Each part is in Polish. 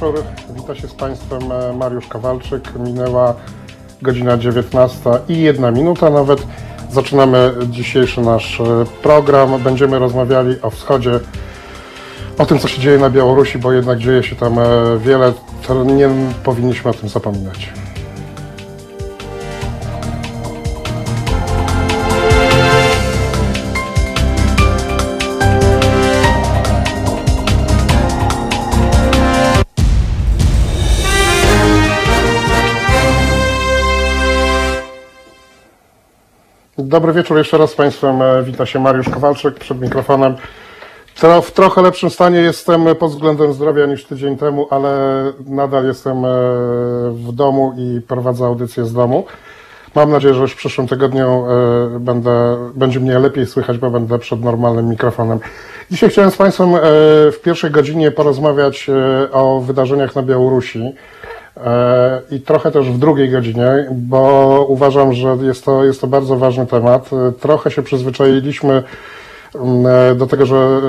wieczór. Witam się z Państwem e, Mariusz Kawalczyk. Minęła godzina 19 i jedna minuta nawet. Zaczynamy dzisiejszy nasz e, program. Będziemy rozmawiali o wschodzie, o tym, co się dzieje na Białorusi, bo jednak dzieje się tam e, wiele. Nie powinniśmy o tym zapominać. Dobry wieczór jeszcze raz Państwem. E, Wita się Mariusz Kowalczyk przed mikrofonem. W trochę lepszym stanie jestem pod względem zdrowia niż tydzień temu, ale nadal jestem e, w domu i prowadzę audycję z domu. Mam nadzieję, że już w przyszłym tygodniu e, będę, będzie mnie lepiej słychać, bo będę przed normalnym mikrofonem. Dzisiaj chciałem z Państwem w pierwszej godzinie porozmawiać o wydarzeniach na Białorusi. E, I trochę też w drugiej godzinie, bo uważam, że jest to, jest to bardzo ważny temat. E, Trochę się przyzwyczailiśmy mm, e, do tego, że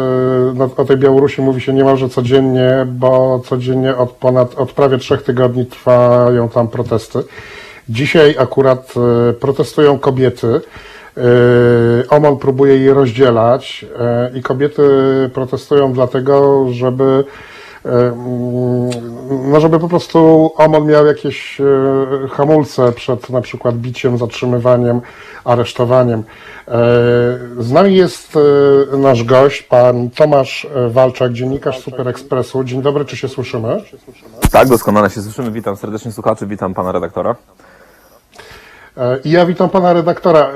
o tej Białorusi mówi się niemalże codziennie, bo codziennie od ponad, od prawie trzech tygodni trwają tam protesty. Dzisiaj akurat protestują kobiety. OMON próbuje je rozdzielać i kobiety protestują dlatego, żeby no żeby po prostu OMON miał jakieś e, hamulce przed na przykład biciem, zatrzymywaniem, aresztowaniem. E, Z nami jest e, nasz gość, pan Tomasz Walczak, dziennikarz Super Expressu. Dzień dobry, czy się słyszymy? Tak, doskonale się słyszymy. Witam serdecznie słuchaczy, witam pana redaktora. I ja witam pana redaktora.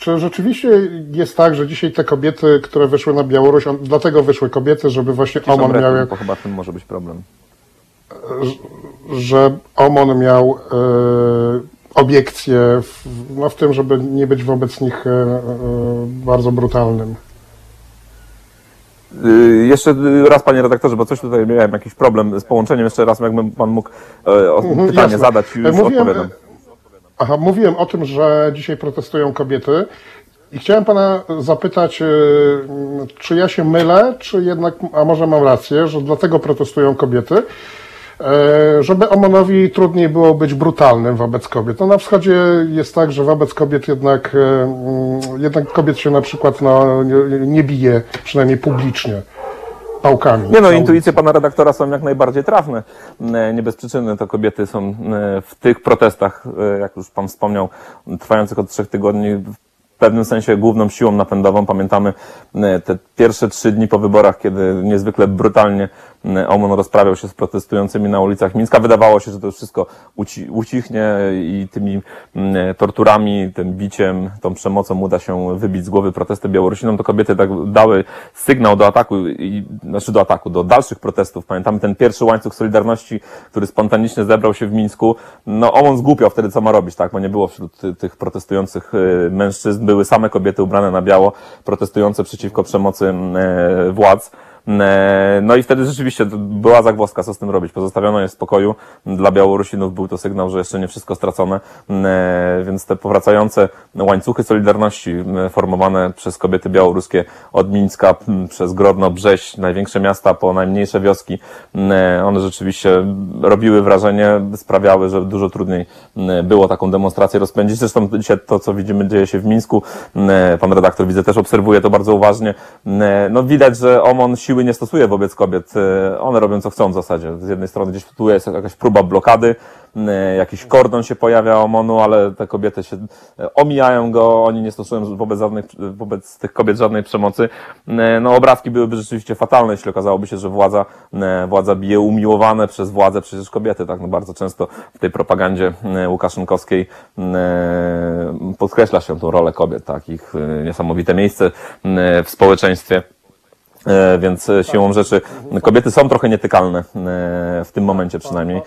E, Czy rzeczywiście jest tak, że dzisiaj te kobiety, które wyszły na Białoruś, on, dlatego wyszły kobiety, żeby właśnie Piszą OMON miał, bo chyba w tym może być problem. że OMON miał e, obiekcje w, no, w tym, żeby nie być wobec nich e, e, bardzo brutalnym. Yy, jeszcze raz, panie redaktorze, bo coś tutaj miałem jakiś problem z połączeniem. Jeszcze raz, jakby pan mógł e, o, Mhm, pytanie jasne. zadać już Mówiłem, odpowiadam. Aha, mówiłem o tym, że dzisiaj protestują kobiety i chciałem pana zapytać, e, czy ja się mylę, czy jednak, a może mam rację, że dlatego protestują kobiety, e, żeby Omonowi trudniej było być brutalnym wobec kobiet. No na wschodzie jest tak, że wobec kobiet jednak, e, mm, jednak kobiet się na przykład no, nie bije, przynajmniej publicznie, pałkami. Nie no, intuicje pana redaktora są jak najbardziej trafne. E, Nie bez przyczyny to kobiety są e, w tych protestach, e, jak już pan wspomniał, trwających od trzech tygodni, w pewnym sensie główną siłą napędową. Pamiętamy te pierwsze trzy dni po wyborach, kiedy niezwykle brutalnie OMON rozprawiał się z protestującymi na ulicach Mińska. Wydawało się, że to wszystko uci ucichnie i tymi torturami, tym biciem, tą przemocą uda się wybić z głowy protesty Białorusinom. To kobiety tak dały sygnał do ataku, i, znaczy do ataku, do dalszych protestów. Pamiętamy ten pierwszy łańcuch Solidarności, który spontanicznie zebrał się w Mińsku. No on zgłupiał wtedy, co ma robić, tak, bo nie było wśród ty- tych protestujących y, mężczyzn, były same kobiety ubrane na biało, protestujące przeciwko przemocy e, władz. E, No i wtedy rzeczywiście była zagwozdka, co z tym robić. Pozostawiono je w spokoju. Dla Białorusinów był to sygnał, że jeszcze nie wszystko stracone, E, więc te powracające łańcuchy Solidarności formowane przez kobiety białoruskie od Mińska przez Grodno, Brześć, największe miasta po najmniejsze wioski, e, one rzeczywiście robiły wrażenie, sprawiały, że dużo trudniej było taką demonstrację rozpędzić. Zresztą dzisiaj to, co widzimy, dzieje się w Mińsku. Pan redaktor widzę też obserwuje to bardzo uważnie. No widać, że OMON siły nie stosuje wobec kobiet. E, One robią co chcą w zasadzie. Z jednej strony gdzieś tu jest jakaś próba blokady, e, jakiś kordon się pojawia OMONu, ale te kobiety się e, omijają go, oni nie stosują wobec, żadnych, wobec tych kobiet żadnej przemocy. No obrazki byłyby rzeczywiście fatalne, jeśli okazałoby się, że władza, władza bije umiłowane przez władzę przecież kobiety, tak? No bardzo często w tej propagandzie łukaszenkowskiej podkreśla się tą rolę kobiet, tak? Ich niesamowite miejsce w społeczeństwie. E, Więc e, siłą rzeczy kobiety są trochę nietykalne e, w tym momencie przynajmniej,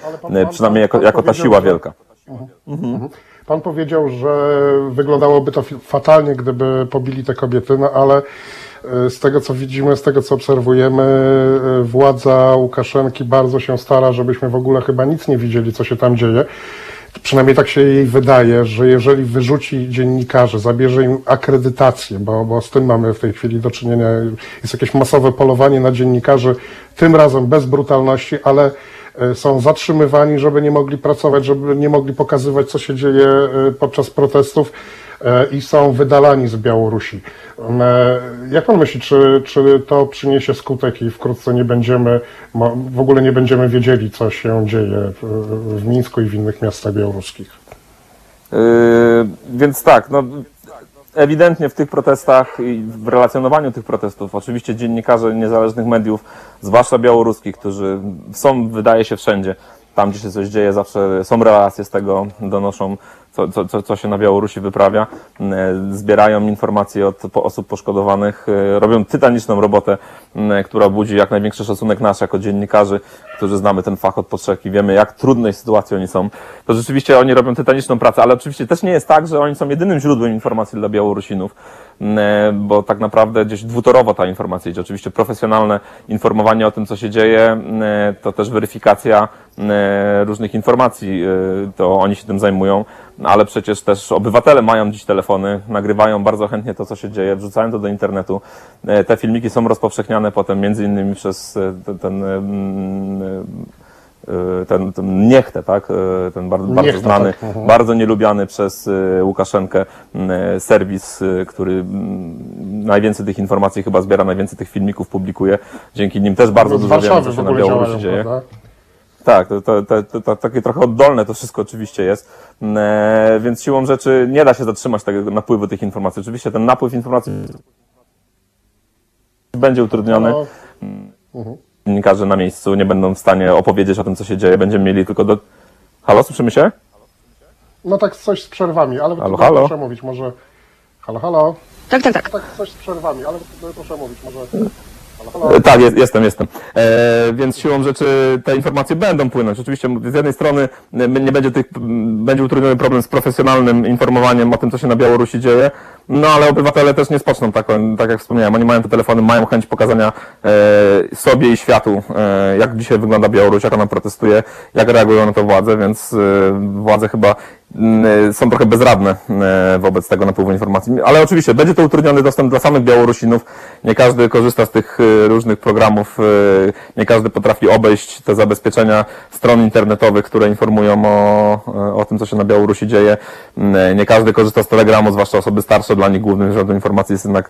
przynajmniej jako, jako ta siła wielka. Pan powiedział, że wyglądałoby to fatalnie, gdyby pobili te kobiety, no ale z tego co widzimy, z tego co obserwujemy, władza Łukaszenki bardzo się stara, żebyśmy w ogóle chyba nic nie widzieli, co się tam dzieje. Przynajmniej tak się jej wydaje, że jeżeli wyrzuci dziennikarzy, zabierze im akredytację, bo, bo z tym mamy w tej chwili do czynienia, jest jakieś masowe polowanie na dziennikarzy, tym razem bez brutalności, ale e, są zatrzymywani, żeby nie mogli pracować, żeby nie mogli pokazywać, co się dzieje e, podczas protestów i są wydalani z Białorusi. E, Jak pan myśli, czy, czy to przyniesie skutek i wkrótce nie będziemy, w ogóle nie będziemy wiedzieli, co się dzieje w Mińsku i w innych miastach białoruskich? Yy, więc tak, no, ewidentnie w tych protestach i w relacjonowaniu tych protestów, oczywiście dziennikarze niezależnych mediów, zwłaszcza białoruskich, którzy są, wydaje się, wszędzie. Tam, gdzie się coś dzieje, zawsze są relacje z tego, donoszą, co, co, co, się na Białorusi wyprawia, e, zbierają informacje od osób poszkodowanych, e, robią tytaniczną robotę, m, która budzi jak największy szacunek nasz jako dziennikarzy, którzy znamy ten fach od podszewki, wiemy jak trudnej sytuacji oni są. To rzeczywiście oni robią tytaniczną pracę, ale oczywiście też nie jest tak, że oni są jedynym źródłem informacji dla Białorusinów, m, e, bo tak naprawdę gdzieś dwutorowo ta informacja idzie. Oczywiście profesjonalne informowanie o tym, co się dzieje, e, to też weryfikacja e, różnych informacji, e, to oni się tym zajmują, ale przecież też obywatele mają dziś telefony, nagrywają bardzo chętnie to, co się dzieje, wrzucają to do internetu. E, Te filmiki są rozpowszechniane potem między innymi przez e, ten, ten, e, ten, ten Niechtę, tak? E, ten bardzo, bardzo Niechta, znany, tak, mhm. bardzo nielubiany przez e, Łukaszenkę e, serwis, e, który najwięcej tych informacji chyba zbiera, najwięcej tych filmików publikuje. Dzięki nim też bardzo dużo wiemy, co się na Białorusi dzieje. prawda? Tak, to, to, to, to, to takie trochę oddolne to wszystko oczywiście jest, e, więc siłą rzeczy nie da się zatrzymać tego napływu tych informacji. Oczywiście ten napływ informacji będzie utrudniony. No, Dziennikarze na miejscu nie będą w stanie opowiedzieć o tym, co się dzieje. Będziemy mieli tylko do... Halo, słyszymy się? no tak coś z przerwami, ale Halo, halo? proszę mówić, może... Halo, halo? Tak, tak, tak. Tak coś z przerwami, ale proszę mówić, może... Tak, jest, jestem, jestem. E, więc siłą rzeczy te informacje będą płynąć. Oczywiście z jednej strony e, nie będzie, tych, będzie utrudniony problem z profesjonalnym informowaniem o tym, co się na Białorusi dzieje, no ale obywatele też nie spoczną, tak, tak jak wspomniałem. Oni mają te telefony, mają chęć pokazania e, sobie i światu, e, jak dzisiaj wygląda Białoruś, jak ona protestuje, jak reagują na to władze, więc e, władze chyba są trochę bezradne e, wobec tego napływu informacji. Ale oczywiście będzie to utrudniony dostęp dla samych Białorusinów. Nie każdy korzysta z tych e, różnych programów, nie każdy potrafi obejść te zabezpieczenia stron internetowych, które informują o, o tym, co się na Białorusi dzieje. Mm, Nie każdy korzysta z Telegramu, zwłaszcza osoby starsze. Dla nich głównym źródłem informacji jest jednak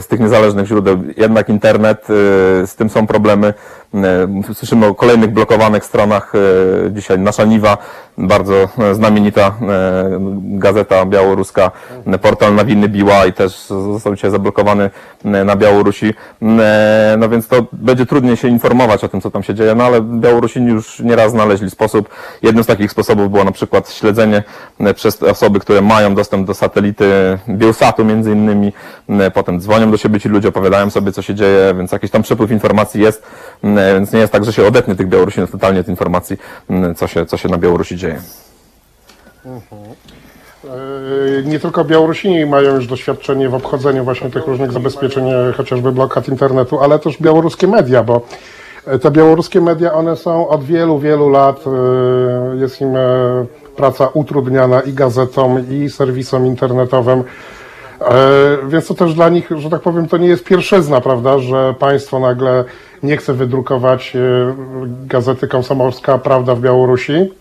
z tych niezależnych źródeł jednak internet. Z tym są problemy. E, Słyszymy o kolejnych blokowanych stronach. e, Dzisiaj Nasza Niwa, bardzo e, znamienita gazeta białoruska, portal Nawiny Biła i też został dzisiaj zablokowany na Białorusi. No więc to będzie trudniej się informować o tym, co tam się dzieje, no ale Białorusini już nieraz znaleźli sposób. Jednym z takich sposobów było na przykład śledzenie przez osoby, które mają dostęp do satelity Bielsatu między innymi. Potem dzwonią do siebie ci ludzie, opowiadają sobie, co się dzieje, więc jakiś tam przepływ informacji jest, więc nie jest tak, że się odetnie tych Białorusinów totalnie od informacji, co się, co się na Białorusi dzieje. E, Nie tylko Białorusini mają już doświadczenie w obchodzeniu właśnie tych różnych zabezpieczeń, e, chociażby blokad internetu, ale też białoruskie media, bo e, te białoruskie media, one są od wielu, wielu lat, e, jest im e, praca utrudniana i gazetom, i serwisom internetowym. E, Więc to też dla nich, że tak powiem, to nie jest pierwszyzna, prawda, że państwo nagle nie chce wydrukować e, gazety Komsomolska Prawda w Białorusi.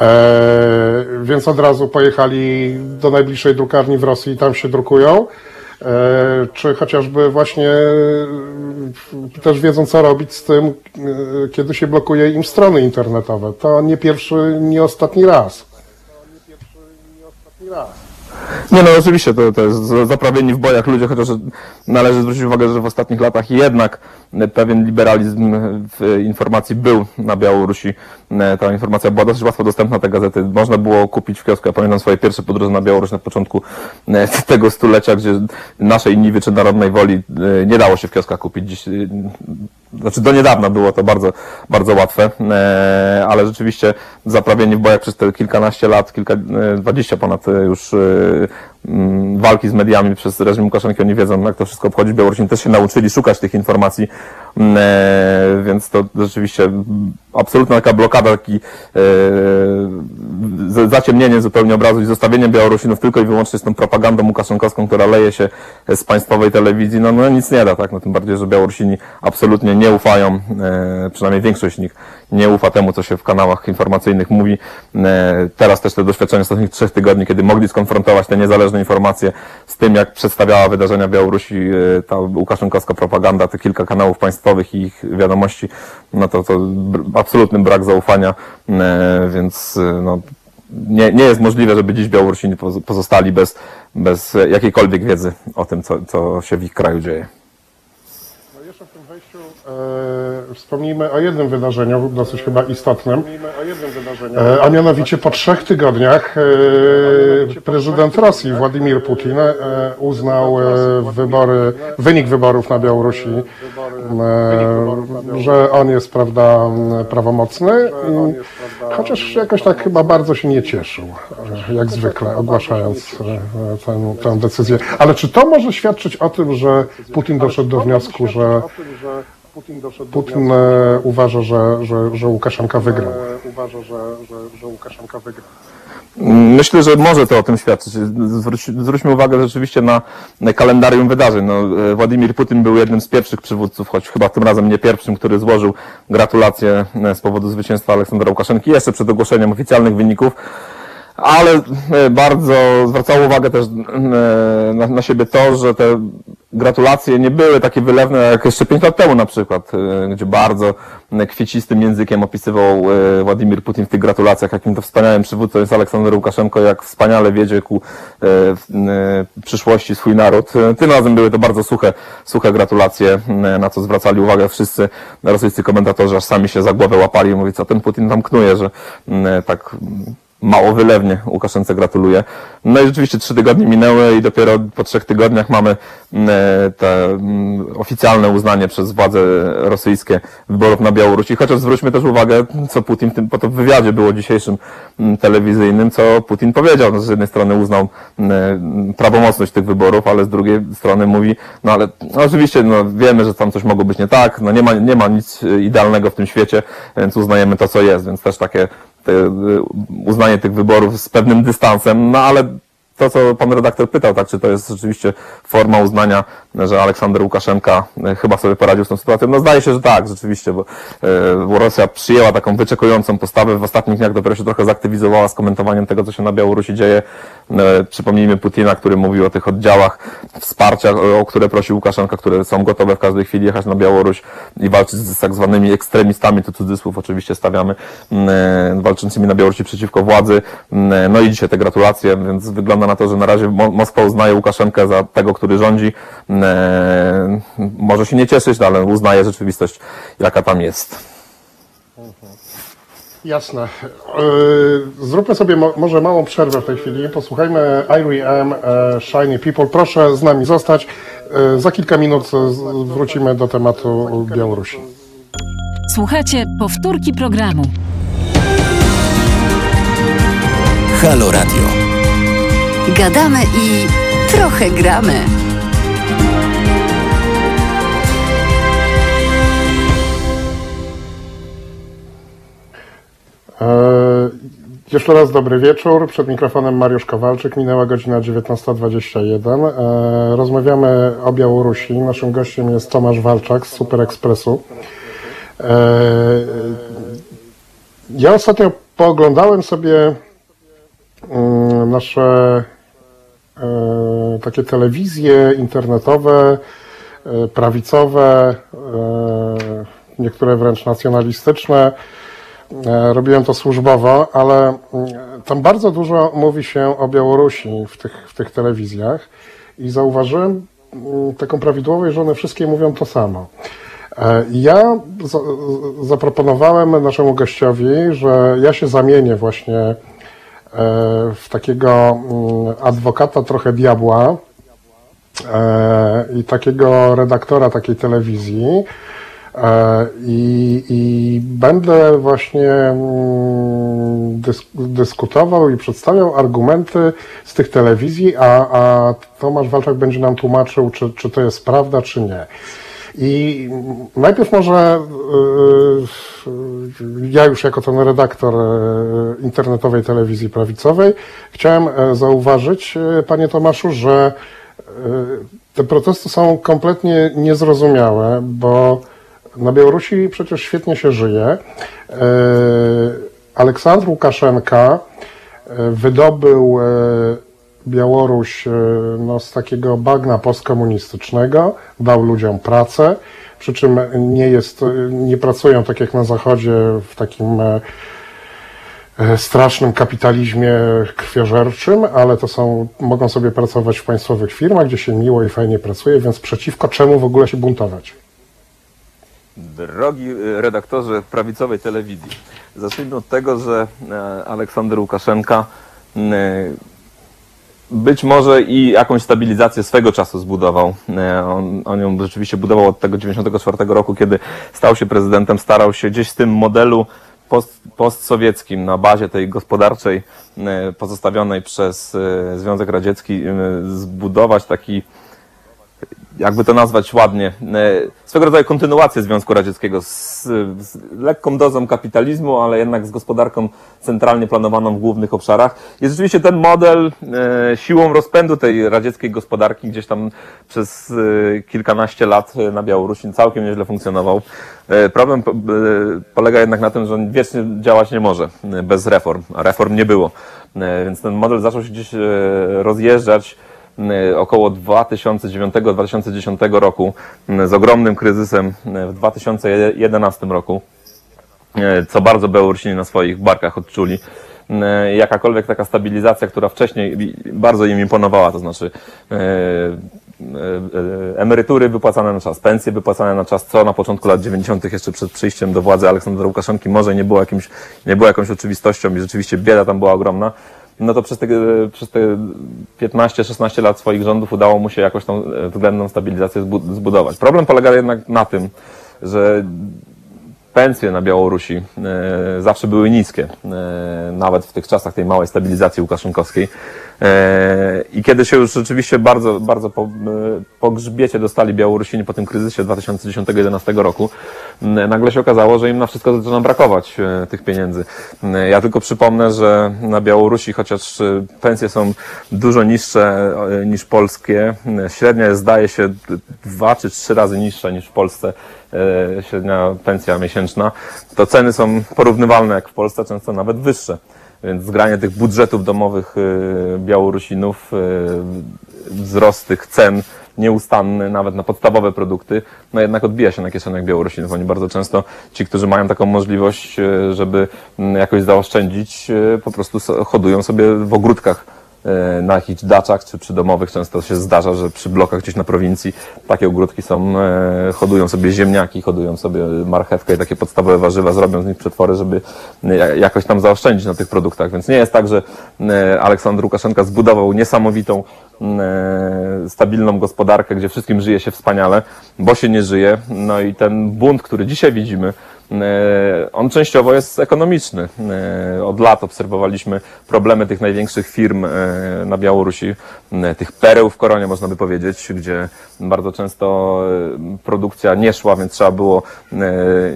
E, więc od razu pojechali do najbliższej drukarni w Rosji i tam się drukują. E, czy chociażby właśnie e, też wiedzą, co robić z tym, e, kiedy się blokuje im strony internetowe. To nie pierwszy, nie ostatni raz. Nie no, oczywiście to, to jest za- zaprawieni w bojach ludzie, chociaż należy zwrócić uwagę, że w ostatnich latach jednak pewien liberalizm w informacji był na Białorusi. Ta informacja była dosyć łatwo dostępna, te gazety można było kupić w kiosku. Ja pamiętam swoje pierwsze podróże na Białoruś na początku e, tego stulecia, gdzie naszej Niwy czy Narodnej Woli e, nie dało się w kioskach kupić. Dziś, e, znaczy do niedawna było to bardzo, bardzo łatwe, e, ale rzeczywiście zaprawieni w bojach przez te kilkanaście lat, kilka, e, dwadzieścia ponad e, już e, walki z mediami przez reżim Łukaszenki, oni wiedzą, jak to wszystko obchodzi. Białorusini też się nauczyli szukać tych informacji, mm, e, więc to rzeczywiście mm, absolutna taka blokada, taki e, zaciemnienie zupełnie obrazu i zostawienie Białorusinów tylko i wyłącznie z tą propagandą łukaszenkowską, która leje się z państwowej telewizji, no, no nic nie da, tak? No, tym bardziej, że Białorusini absolutnie nie ufają, e, przynajmniej większość z nich nie ufa temu, co się w kanałach informacyjnych mówi. E, teraz też te doświadczenia z ostatnich trzech tygodni, kiedy mogli skonfrontować te niezależne informacje z tym, jak przedstawiała wydarzenia Białorusi e, ta łukaszenkowska propaganda, te kilka kanałów państwowych i ich wiadomości, no to, to absolutny brak zaufania, e, więc no, nie, nie jest możliwe, żeby dziś Białorusini poz- pozostali bez, bez jakiejkolwiek wiedzy o tym, co, co się w ich kraju dzieje. No jeszcze w tym wejściu e, wspomnijmy o jednym wydarzeniu, dosyć chyba istotnym. E, a mianowicie po trzech tygodniach e, prezydent Rosji Władimir Putin e, uznał e, wybory, wynik wyborów na Białorusi, e, że on jest prawda prawomocny, chociaż jakoś tak chyba bardzo się nie cieszył, e, jak zwykle ogłaszając e, tę, tę decyzję. Ale czy to może świadczyć o tym, że Putin doszedł do wniosku, że Putin e, uważa, że, że, że Łukaszenka wygrał. Uważa, że, że, że Łukaszenka wygrał. Myślę, że może to o tym świadczyć. Zwróć, zwróćmy uwagę rzeczywiście na, na kalendarium wydarzeń. No, e, Władimir Putin był jednym z pierwszych przywódców, choć chyba tym razem nie pierwszym, który złożył gratulacje e, z powodu zwycięstwa Aleksandra Łukaszenki jeszcze przed ogłoszeniem oficjalnych wyników. Ale bardzo zwracało uwagę też na, na siebie to, że te gratulacje nie były takie wylewne jak jeszcze 5 lat temu na przykład, e, gdzie bardzo kwiecistym językiem opisywał e, Władimir Putin w tych gratulacjach, jakim to wspaniałym przywódcą jest Aleksander Łukaszenko, jak wspaniale wiedzie ku e, przyszłości swój naród. Tym razem były to bardzo suche, suche gratulacje, na co zwracali uwagę wszyscy rosyjscy komentatorzy, aż sami się za głowę łapali i mówili, co ten Putin tam knuje, że tak mało wylewnie Łukaszence gratuluje. No i rzeczywiście trzy tygodnie minęły i dopiero po trzech tygodniach mamy mm, e, te mm, oficjalne uznanie przez władze rosyjskie wyborów na Białorusi. Chociaż zwróćmy też uwagę, co Putin tym, po to w wywiadzie było dzisiejszym mm, telewizyjnym, co Putin powiedział. No, z jednej strony uznał mm, prawomocność tych wyborów, ale z drugiej strony mówi, no ale no, oczywiście no, wiemy, że tam coś mogło być nie tak, no nie ma, nie ma nic e, idealnego w tym świecie, więc uznajemy to, co jest, więc też takie uznanie tych wyborów z pewnym dystansem, no ale to, co pan redaktor pytał, tak, czy to jest rzeczywiście forma uznania, że Aleksander Łukaszenka y, chyba sobie poradził z tą sytuacją? No zdaje się, że tak, rzeczywiście, bo, bo Rosja przyjęła taką wyczekującą postawę. W ostatnich dniach dopiero się trochę zaktywizowała z komentowaniem tego, co się na Białorusi dzieje. Y, Przypomnijmy Putina, który mówił o tych oddziałach wsparcia, o które prosił Łukaszenka, które są gotowe w każdej chwili jechać na Białoruś i walczyć z, tak zwanymi ekstremistami, tu cudzysłów oczywiście stawiamy, walczącymi na Białorusi przeciwko władzy. No i dzisiaj te gratulacje, więc wygląda na to, że na razie Mo- Moskwa uznaje Łukaszenkę za tego, który rządzi. Mm, Może się nie cieszyć, no, ale uznaje rzeczywistość, jaka tam jest. Jasne. Yy, Zróbmy sobie mo- może małą przerwę w tej chwili. Posłuchajmy Irie M. e, Shiny People. Proszę z nami zostać. Za kilka minut wrócimy do tematu Białorusi. Słuchajcie powtórki programu. Halo Radio. Gadamy i trochę gramy. E, Jeszcze raz dobry wieczór. Przed mikrofonem Mariusz Kowalczyk. Minęła godzina 19.21. E, Rozmawiamy o Białorusi. Naszym gościem jest Tomasz Walczak z Super Expressu. E, Ja ostatnio pooglądałem sobie nasze e, takie telewizje internetowe, e, prawicowe, e, niektóre wręcz nacjonalistyczne. E, Robiłem to służbowo, ale mm, tam bardzo dużo mówi się o Białorusi w tych, w tych telewizjach i zauważyłem mm, taką prawidłowość, że one wszystkie mówią to samo. E, Ja za, zaproponowałem naszemu gościowi, że ja się zamienię właśnie e, w takiego mm, adwokata trochę diabła e, i takiego redaktora takiej telewizji, E, I, i będę właśnie mm, dysk, dyskutował i przedstawiał argumenty z tych telewizji, a, a Tomasz Walczak będzie nam tłumaczył, czy, czy to jest prawda, czy nie. I najpierw może yy, ja już jako ten redaktor yy, internetowej telewizji prawicowej chciałem e, zauważyć, e, panie Tomaszu, że e, te protesty są kompletnie niezrozumiałe, bo na Białorusi przecież świetnie się żyje. E, Aleksandr Łukaszenka e, wydobył e, Białoruś e, no, z takiego bagna postkomunistycznego, dał ludziom pracę, przy czym nie jest, nie pracują tak jak na Zachodzie w takim e, e, strasznym kapitalizmie krwiożerczym, ale to są, mogą sobie pracować w państwowych firmach, gdzie się miło i fajnie pracuje, więc przeciwko czemu w ogóle się buntować? Drogi redaktorze prawicowej telewizji, zacznijmy od tego, że e, Aleksander Łukaszenka być może i jakąś stabilizację swego czasu zbudował. E, On, on ją rzeczywiście budował od tego 94 roku, kiedy stał się prezydentem, starał się gdzieś w tym modelu post, postsowieckim na bazie tej gospodarczej e, pozostawionej przez e, Związek Radziecki zbudować taki jakby to nazwać ładnie, e, swego rodzaju kontynuację Związku Radzieckiego z, z lekką dozą kapitalizmu, ale jednak z gospodarką centralnie planowaną w głównych obszarach. I rzeczywiście ten model e, siłą rozpędu tej radzieckiej gospodarki gdzieś tam przez e, kilkanaście lat na Białorusi całkiem nieźle funkcjonował. Problem po- polega jednak na tym, że on wiecznie działać nie może bez reform, a reform nie było. Więc ten model zaczął się gdzieś rozjeżdżać około 2009-2010 roku y, z ogromnym kryzysem y, w 2011 roku, y, co bardzo Białorusini na swoich barkach odczuli. Y, Jakakolwiek taka stabilizacja, która wcześniej bardzo im imponowała, to znaczy y, y, y, emerytury wypłacane na czas, pensje wypłacane na czas, co na początku lat 90. jeszcze przed przyjściem do władzy Aleksandra Łukaszenki może nie było, jakimś, nie było jakąś oczywistością i rzeczywiście bieda tam była ogromna no to przez te, przez te 15-16 lat swoich rządów udało mu się jakoś tą względną stabilizację zbu- zbudować. Problem polega jednak na tym, że pensje na Białorusi e, zawsze były niskie, e, nawet w tych czasach tej małej stabilizacji łukaszenkowskiej. E, I kiedy się już rzeczywiście bardzo, bardzo po, e, po grzbiecie dostali Białorusini po tym kryzysie 2010-2011 roku, m, nagle się okazało, że im na wszystko zaczyna brakować e, tych pieniędzy. Ja tylko przypomnę, że na Białorusi, chociaż e, pensje są dużo niższe e, niż polskie, średnia jest, zdaje się dwa czy trzy razy niższa niż w Polsce e, średnia pensja miesięczna, to ceny są porównywalne jak w Polsce, często nawet wyższe. Więc zgranie tych budżetów domowych y, Białorusinów, y, wzrost tych cen nieustanny, nawet na podstawowe produkty, no jednak odbija się na kieszeniach Białorusinów. Oni bardzo często, ci, którzy mają taką możliwość, y, żeby mm, jakoś zaoszczędzić, po prostu hodują sobie w ogródkach na jakichś daczach czy przydomowych często się zdarza, że przy blokach gdzieś na prowincji takie ogródki są, e, hodują sobie ziemniaki, hodują sobie marchewkę i takie podstawowe warzywa, zrobią z nich przetwory, żeby e, ja- jakoś tam zaoszczędzić na tych produktach. Więc nie jest tak, że e, Aleksander Łukaszenka zbudował niesamowitą e, stabilną gospodarkę, gdzie wszystkim żyje się wspaniale, bo się nie żyje. No i ten bunt, który dzisiaj widzimy, E, On częściowo jest ekonomiczny. E, Od lat obserwowaliśmy problemy tych największych firm e, na Białorusi, e, tych pereł w koronie można by powiedzieć, gdzie bardzo często e, produkcja nie szła, więc trzeba było e,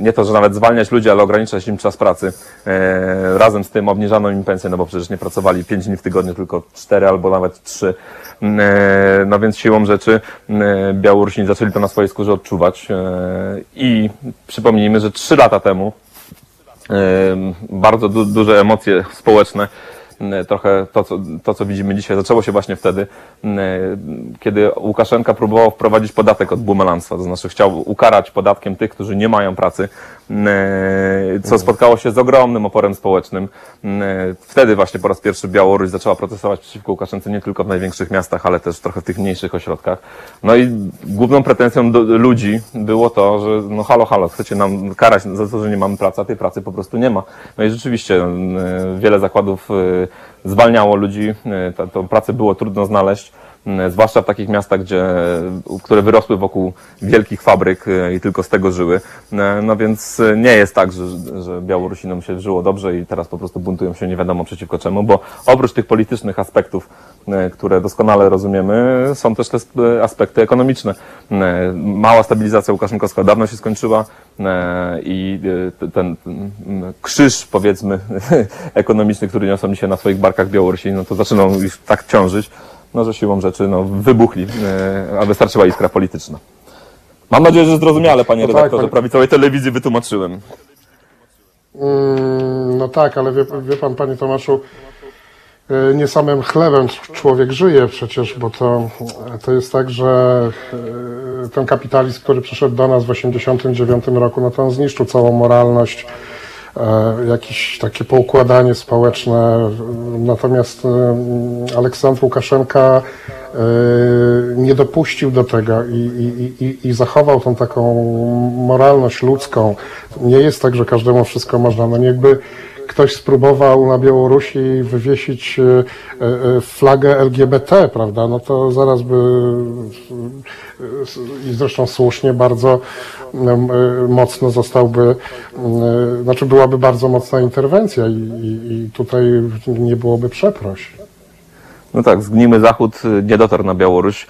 nie to, że nawet zwalniać ludzi, ale ograniczać im czas pracy. E, Razem z tym obniżano im pensję, no bo przecież nie pracowali 5 dni w tygodniu, tylko 4 albo nawet 3. No więc siłą rzeczy e, Białorusini zaczęli to na swojej skórze odczuwać e, i przypomnijmy, że 3 lata temu Em, bardzo du duże emocje społeczne. M, Trochę to co, to, co widzimy dzisiaj, zaczęło się właśnie wtedy, kiedy Łukaszenka próbował wprowadzić podatek od bumelanstwa, to znaczy chciał ukarać podatkiem tych, którzy nie mają pracy, co spotkało się z ogromnym oporem społecznym. Wtedy właśnie po raz pierwszy Białoruś zaczęła protestować przeciwko Łukaszence nie tylko w największych miastach, ale też trochę w tych mniejszych ośrodkach. No i główną pretensją do ludzi było to, że no halo, halo, chcecie nam karać za to, że nie mamy pracy, a tej pracy po prostu nie ma. No i rzeczywiście wiele zakładów e, zwalniało ludzi, ta- tą pracę było trudno znaleźć. M, Zwłaszcza w takich miastach, gdzie, które wyrosły wokół wielkich fabryk e, i tylko z tego żyły. E, No więc e, nie jest tak, że, że Białorusinom się żyło dobrze i teraz po prostu buntują się nie wiadomo przeciwko czemu, bo oprócz tych politycznych aspektów, e, które doskonale rozumiemy, są też te sp- aspekty ekonomiczne. Mała stabilizacja Łukaszenkowska dawno się skończyła i t- ten mm, krzyż, powiedzmy, ekonomiczny, który niosą dzisiaj na swoich barkach Białorusini, no to zaczynał już tak ciążyć, no że siłą rzeczy no, wybuchli, e, a wystarczyła iskra polityczna. Mam nadzieję, że zrozumiale, panie No tak, redaktorze, panie- prawicowej telewizji wytłumaczyłem. Mm, No tak, ale wie, wie pan, panie Tomaszu, y, nie samym chlebem człowiek żyje przecież, bo to, to jest tak, że ten kapitalizm, który przyszedł do nas w 1989 roku, no to on zniszczył całą moralność, e, jakieś takie poukładanie społeczne. Natomiast y, Aleksandr Łukaszenka y, nie dopuścił do tego i, i, i, i zachował tą taką moralność ludzką. Nie jest tak, że każdemu wszystko można. No jakby ktoś spróbował na Białorusi wywiesić e, e, flagę LGBT, prawda, no to zaraz by e, i zresztą słusznie bardzo mocno zostałby, znaczy byłaby bardzo mocna interwencja i, i, tutaj nie byłoby przeproś. No tak, zgnimy Zachód nie dotarł na Białoruś,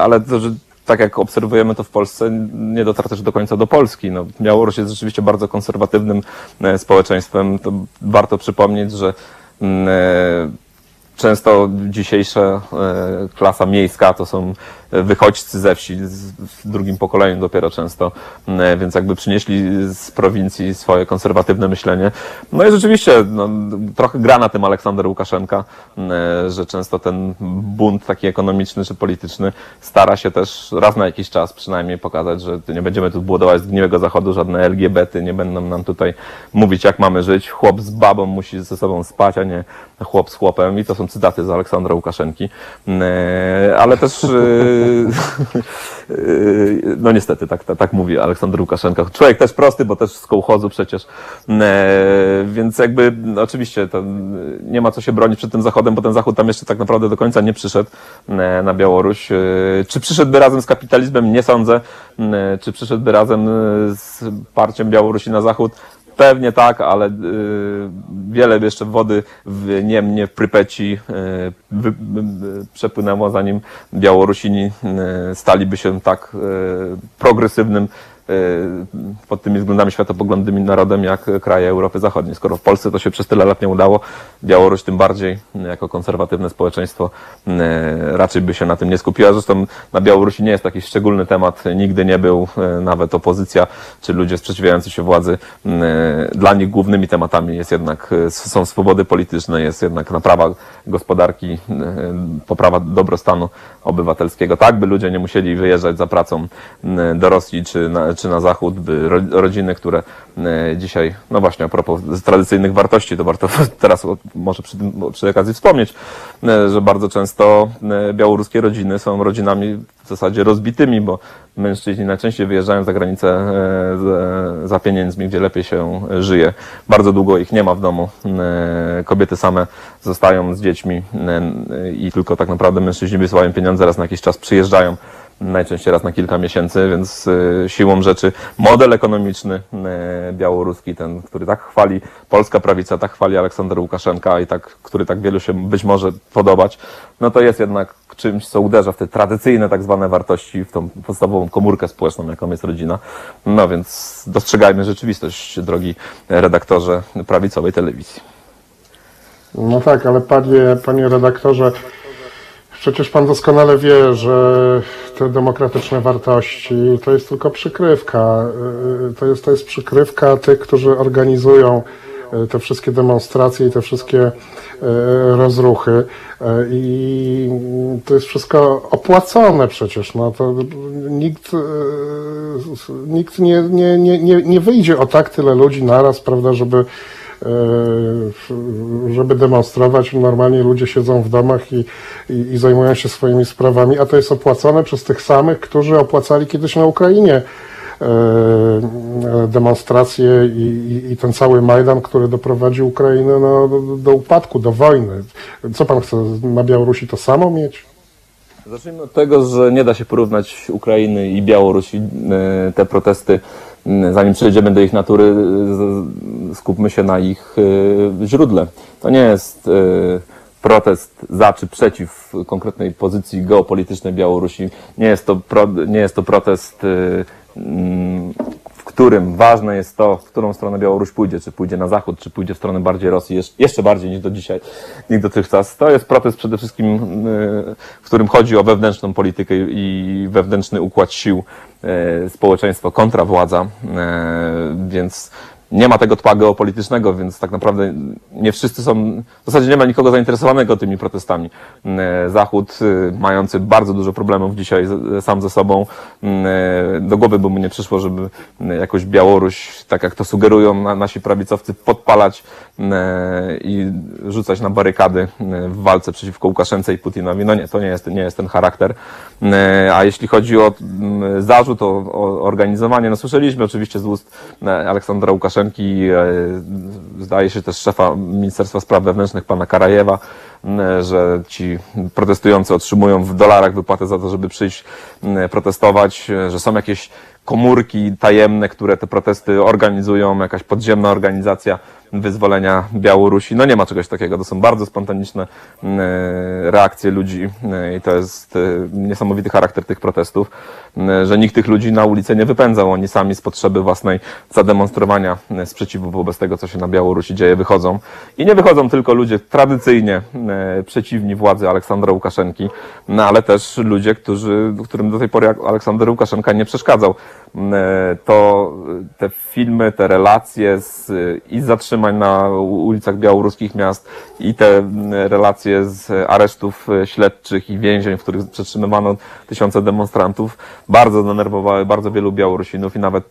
ale to, że tak jak obserwujemy to w Polsce, nie dotarł też do końca do Polski. No, Białoruś jest rzeczywiście bardzo konserwatywnym e, społeczeństwem. To warto przypomnieć, że mm, e, Często dzisiejsza e, klasa miejska to są wychodźcy ze wsi, w drugim pokoleniu dopiero często, e, więc jakby przynieśli z prowincji swoje konserwatywne myślenie. No i rzeczywiście no, trochę gra na tym Aleksander Łukaszenka, e, że często ten bunt taki ekonomiczny czy polityczny stara się też raz na jakiś czas przynajmniej pokazać, że nie będziemy tu budować zgniłego zachodu, żadne LGBT nie będą nam tutaj mówić jak mamy żyć. Chłop z babą musi ze sobą spać, a nie chłop z chłopem. I to są cytaty z Aleksandra Łukaszenki. E, Ale też, no niestety, tak, tak, tak mówi Aleksander Łukaszenka. Człowiek też prosty, bo też z kołchozu przecież. E, Więc jakby, no oczywiście, nie ma co się bronić przed tym Zachodem, bo ten Zachód tam jeszcze tak naprawdę do końca nie przyszedł e, na Białoruś. E, Czy przyszedłby razem z kapitalizmem? Nie sądzę. Czy przyszedłby razem z parciem Białorusi na Zachód? Pewnie tak, ale y, wiele jeszcze wody w Niemnie, w Prypeci y, y, przepłynęło, zanim Białorusini y, staliby się tak y, progresywnym pod tymi względami światopoglądnymi narodem jak kraje Europy Zachodniej. Skoro w Polsce to się przez tyle lat nie udało, Białoruś tym bardziej y, jako konserwatywne społeczeństwo y, raczej by się na tym nie skupiła. Zresztą na Białorusi nie jest taki szczególny temat, nigdy nie był, y, nawet opozycja czy ludzie sprzeciwiający się władzy. y, Dla nich głównymi tematami jest jednak, y, są swobody polityczne, jest jednak naprawa gospodarki, y, poprawa dobrostanu obywatelskiego, tak by ludzie nie musieli wyjeżdżać za pracą y, do Rosji czy na, czy na Zachód, by ro, rodziny, które y, dzisiaj, no właśnie a propos tradycyjnych wartości, to warto teraz może przy, przy okazji wspomnieć, y, że bardzo często y, białoruskie rodziny są rodzinami w zasadzie rozbitymi, bo mężczyźni najczęściej wyjeżdżają za granicę e, za pieniędzmi, gdzie lepiej się e, żyje. Bardzo długo ich nie ma w domu. E, Kobiety same zostają z dziećmi e, i tylko tak naprawdę mężczyźni wysyłają pieniądze, raz na jakiś czas przyjeżdżają najczęściej raz na kilka miesięcy, więc e, siłą rzeczy model ekonomiczny e, białoruski, ten, który tak chwali polska prawica, tak chwali Aleksander Łukaszenka i tak, który tak wielu się być może podobać, no to jest jednak czymś, co uderza w te tradycyjne tak zwane wartości, w tą podstawową komórkę społeczną, jaką jest rodzina. No więc dostrzegajmy rzeczywistość, drogi redaktorze prawicowej telewizji. No tak, ale panie, panie redaktorze, przecież pan doskonale wie, że te demokratyczne wartości to jest tylko przykrywka. Y, To jest, to jest przykrywka tych, którzy organizują y, te wszystkie demonstracje i te wszystkie y, rozruchy. I to jest wszystko opłacone przecież. No to nikt, nikt nie, nie, nie, nie, wyjdzie o tak tyle ludzi naraz, prawda, żeby żeby demonstrować. Normalnie ludzie siedzą w domach i, i, i zajmują się swoimi sprawami, a to jest opłacone przez tych samych, którzy opłacali kiedyś na Ukrainie e, demonstracje i, i, i ten cały Majdan, który doprowadził Ukrainę no, do, do upadku, do wojny. Co pan chce na Białorusi to samo mieć? Zacznijmy od tego, że nie da się porównać Ukrainy i Białorusi. E, Te protesty, zanim przejdziemy do ich natury, z- skupmy się na ich e, źródle. To nie jest protest za czy przeciw konkretnej pozycji geopolitycznej Białorusi. Nie jest to, pro, nie jest to protest, w którym ważne jest to, w którą stronę Białoruś pójdzie, czy pójdzie na zachód, czy pójdzie w stronę bardziej Rosji, jeszcze- bardziej niż do dzisiaj, niż dotychczas. To jest protest przede wszystkim, e, w którym chodzi o wewnętrzną politykę i wewnętrzny układ sił e, społeczeństwo kontra władza, e, więc nie ma tego tła geopolitycznego, więc tak naprawdę nie wszyscy są, w zasadzie nie ma nikogo zainteresowanego tymi protestami. E, Zachód, e, mający bardzo dużo problemów dzisiaj sam ze sobą, e, do głowy by mu nie przyszło, żeby e, jakoś Białoruś, tak jak to sugerują na- nasi prawicowcy, podpalać e, i rzucać na barykady w walce przeciwko Łukaszence i Putinowi. No nie, to nie jest, nie jest ten charakter. A jeśli chodzi o mm, zarzut, o, o organizowanie, no słyszeliśmy oczywiście z ust Aleksandra Łukaszenki, e, zdaje się też szefa Ministerstwa Spraw Wewnętrznych, pana Karajewa, że ci protestujący otrzymują w dolarach wypłatę za to, żeby przyjść protestować, że są jakieś komórki tajemne, które te protesty organizują, jakaś podziemna organizacja wyzwolenia Białorusi. No nie ma czegoś takiego. To są bardzo spontaniczne m, e, reakcje ludzi e, i to jest e, niesamowity charakter tych protestów, m, że nikt tych ludzi na ulicę nie wypędzał. Oni sami z potrzeby własnej zademonstrowania sprzeciwu wobec tego, co się na Białorusi dzieje, wychodzą. I nie wychodzą tylko ludzie tradycyjnie przeciwni władzy Aleksandra Łukaszenki, no ale też ludzie, którzy, którym do tej pory Aleksander Łukaszenka nie przeszkadzał. E, To e, te filmy, te relacje z, i zatrzymań na ulicach białoruskich miast i te relacje z aresztów e, śledczych i więzień, w których przetrzymywano tysiące demonstrantów, bardzo denerwowały bardzo wielu Białorusinów i nawet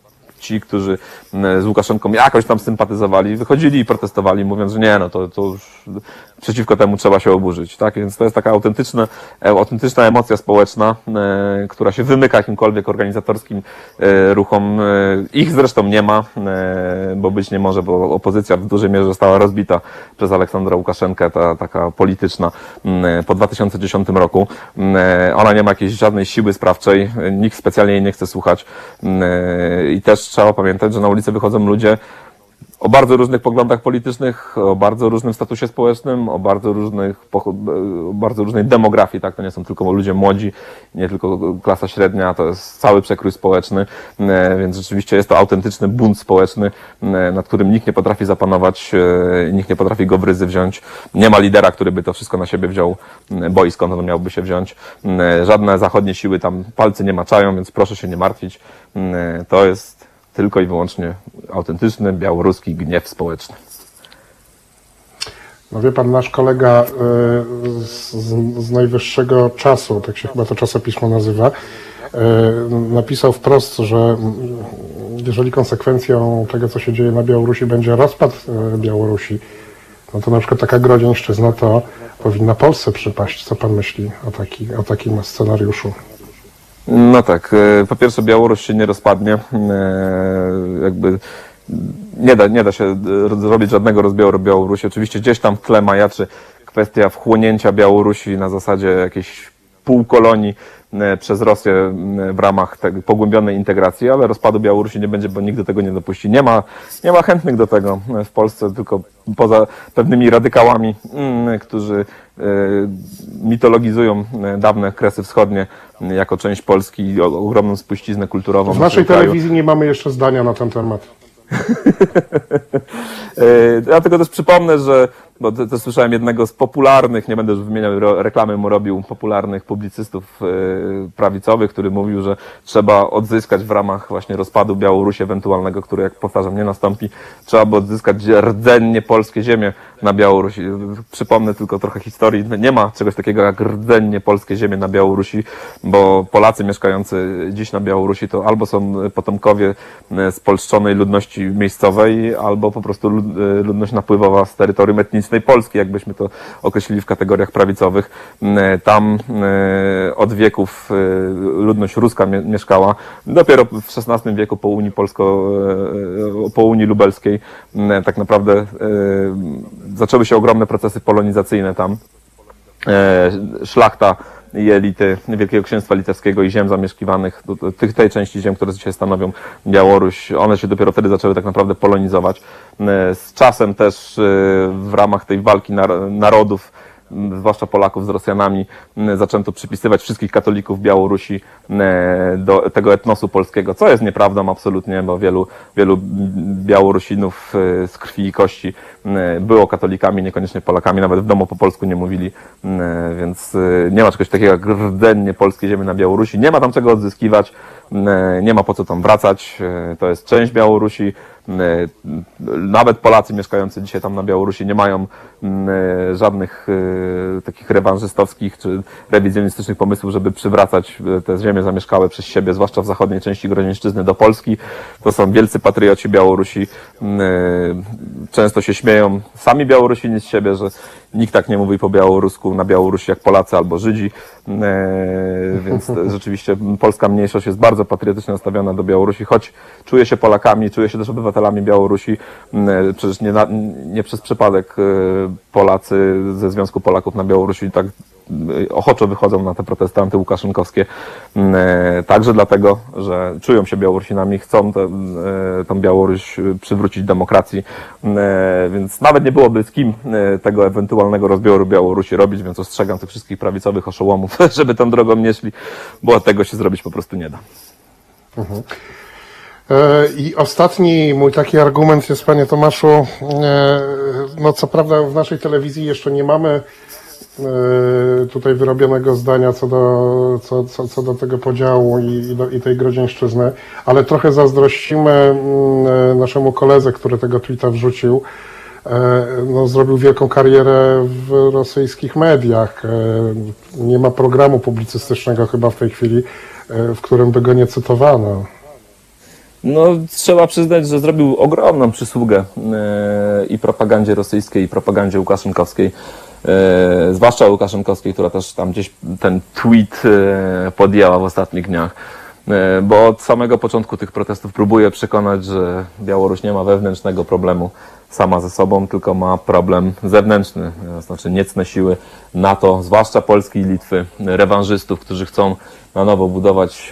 ci, którzy m, z Łukaszenką jakoś tam sympatyzowali, wychodzili i protestowali, mówiąc, że nie, no to, to już przeciwko temu trzeba się oburzyć, tak? Więc to jest taka autentyczna, e, autentyczna emocja społeczna, e, która się wymyka jakimkolwiek organizatorskim e, ruchom. E, ich zresztą nie ma, e, bo być nie może, bo opozycja w dużej mierze została rozbita przez Aleksandra Łukaszenkę, ta taka polityczna, po 2010 roku. E, Ona nie ma jakiejś żadnej siły sprawczej, e, nikt specjalnie jej nie chce słuchać e, i też trzeba pamiętać, że na ulicę wychodzą ludzie, o bardzo różnych poglądach politycznych, o bardzo różnym statusie społecznym, o bardzo różnych, o bardzo różnej demografii, tak? To nie są tylko ludzie młodzi, nie tylko klasa średnia, to jest cały przekrój społeczny, e, więc rzeczywiście jest to autentyczny bunt społeczny, e, nad którym nikt nie potrafi zapanować, e, nikt nie potrafi go w ryzy wziąć. Nie ma lidera, który by to wszystko na siebie wziął, bo i skąd on miałby się wziąć. Żadne zachodnie siły tam palcy nie maczają, więc proszę się nie martwić. To jest tylko i wyłącznie autentyczny białoruski gniew społeczny. No wie pan, nasz kolega y, z, z- najwyższego czasu, tak się chyba to czasopismo nazywa, y, napisał wprost, że jeżeli konsekwencją tego, co się dzieje na Białorusi, będzie rozpad y, Białorusi, no to na przykład taka grodzieńszczyzna to powinna Polsce przypaść. Co pan myśli o, taki, o takim scenariuszu? No tak, e, po pierwsze Białoruś się nie rozpadnie, e, jakby nie da, nie da się e, zrobić żadnego rozbioru Białorusi. Oczywiście gdzieś tam w tle majaczy kwestia wchłonięcia Białorusi na zasadzie jakiejś półkolonii przez Rosję w ramach tej pogłębionej integracji, ale rozpadu Białorusi nie będzie, bo nikt do tego nie dopuści. Nie ma, nie ma chętnych do tego w Polsce, tylko poza pewnymi radykałami, mm, którzy mitologizują e, dawne Kresy Wschodnie jako część Polski i ogromną spuściznę kulturową. W naszej telewizji nie mamy jeszcze zdania na ten temat. E, Ja tylko też przypomnę, że, bo to słyszałem jednego z popularnych, nie będę już wymieniał, reklamy mu robił, popularnych publicystów e, prawicowych, który mówił, że trzeba odzyskać w ramach właśnie rozpadu Białorusi ewentualnego, który, jak powtarzam, nie nastąpi, trzeba by odzyskać rdzennie polskie ziemie na Białorusi. Przypomnę tylko trochę historii. Nie ma czegoś takiego jak rdzennie polskie ziemie na Białorusi, bo Polacy mieszkający dziś na Białorusi to albo są potomkowie e, spolszczonej ludności miejscowej, albo po prostu e, ludność napływowa z terytorium etnicznej Polski, jakbyśmy to określili w kategoriach prawicowych. E, Tam od wieków ludność ruska mie- mieszkała. Dopiero w XVI wieku po Unii Polsko, po Unii Lubelskiej m, tak naprawdę zaczęły się ogromne procesy polonizacyjne tam. E, Szlachta i elity Wielkiego Księstwa Litewskiego i ziem zamieszkiwanych, tych, tej części ziem, które dzisiaj stanowią Białoruś, one się dopiero wtedy zaczęły tak naprawdę polonizować. E, Z czasem też e, w ramach tej walki nar- narodów zwłaszcza Polaków z Rosjanami, zaczęto przypisywać wszystkich katolików Białorusi do tego etnosu polskiego, co jest nieprawdą absolutnie, bo wielu, wielu Białorusinów e, z krwi i kości było katolikami, niekoniecznie Polakami, nawet w domu po polsku nie mówili, więc e, nie ma czegoś takiego jak rdzennie polskie ziemi na Białorusi, nie ma tam czego odzyskiwać, nie ma po co tam wracać, e, to jest część Białorusi, Nawet Polacy mieszkający dzisiaj tam na Białorusi nie mają e, żadnych e, takich rewanżystowskich czy rewizjonistycznych pomysłów, żeby przywracać e, te ziemie zamieszkałe przez siebie, zwłaszcza w zachodniej części Grodzieńszczyzny do Polski. To są wielcy patrioci Białorusi. E, Często się śmieją sami Białorusini z siebie, że nikt tak nie mówi po białorusku na Białorusi jak Polacy albo Żydzi. E, Więc rzeczywiście polska mniejszość jest bardzo patriotycznie nastawiona do Białorusi, choć czuje się Polakami, czuje się też obywatelami Białorusi. Mm, Przecież nie, na, nie przez przypadek e, Polacy ze Związku Polaków na Białorusi tak e, ochoczo wychodzą na te protesty antyłukaszynkowskie. Mm, e, Także dlatego, że czują się Białorusinami, chcą tę e, tą Białoruś e, przywrócić demokracji, Mm, e, więc nawet nie byłoby z kim e, tego ewentualnego rozbioru Białorusi robić, więc ostrzegam tych wszystkich prawicowych oszołomów, żeby tą drogą nie szli, bo tego się zrobić po prostu nie da. E, I ostatni mój taki argument jest, panie Tomaszu, e, no co prawda w naszej telewizji jeszcze nie mamy e, tutaj wyrobionego zdania co do, co, co, co do tego podziału i, i, do, i tej grodzieńszczyzny, ale trochę zazdrościmy mm, naszemu koledze, który tego tweeta wrzucił. E, No, zrobił wielką karierę w rosyjskich mediach. E, Nie ma programu publicystycznego chyba w tej chwili, w którym by go nie cytowano. No, trzeba przyznać, że zrobił ogromną przysługę i propagandzie rosyjskiej, i propagandzie łukaszynkowskiej. E, zwłaszcza Łukaszynkowskiej, która też tam gdzieś ten tweet e, podjęła w ostatnich dniach. E, bo od samego początku tych protestów próbuje przekonać, że Białoruś nie ma wewnętrznego problemu sama ze sobą, tylko ma problem zewnętrzny, to znaczy niecne siły NATO, zwłaszcza Polski i Litwy, rewanżystów, którzy chcą na nowo budować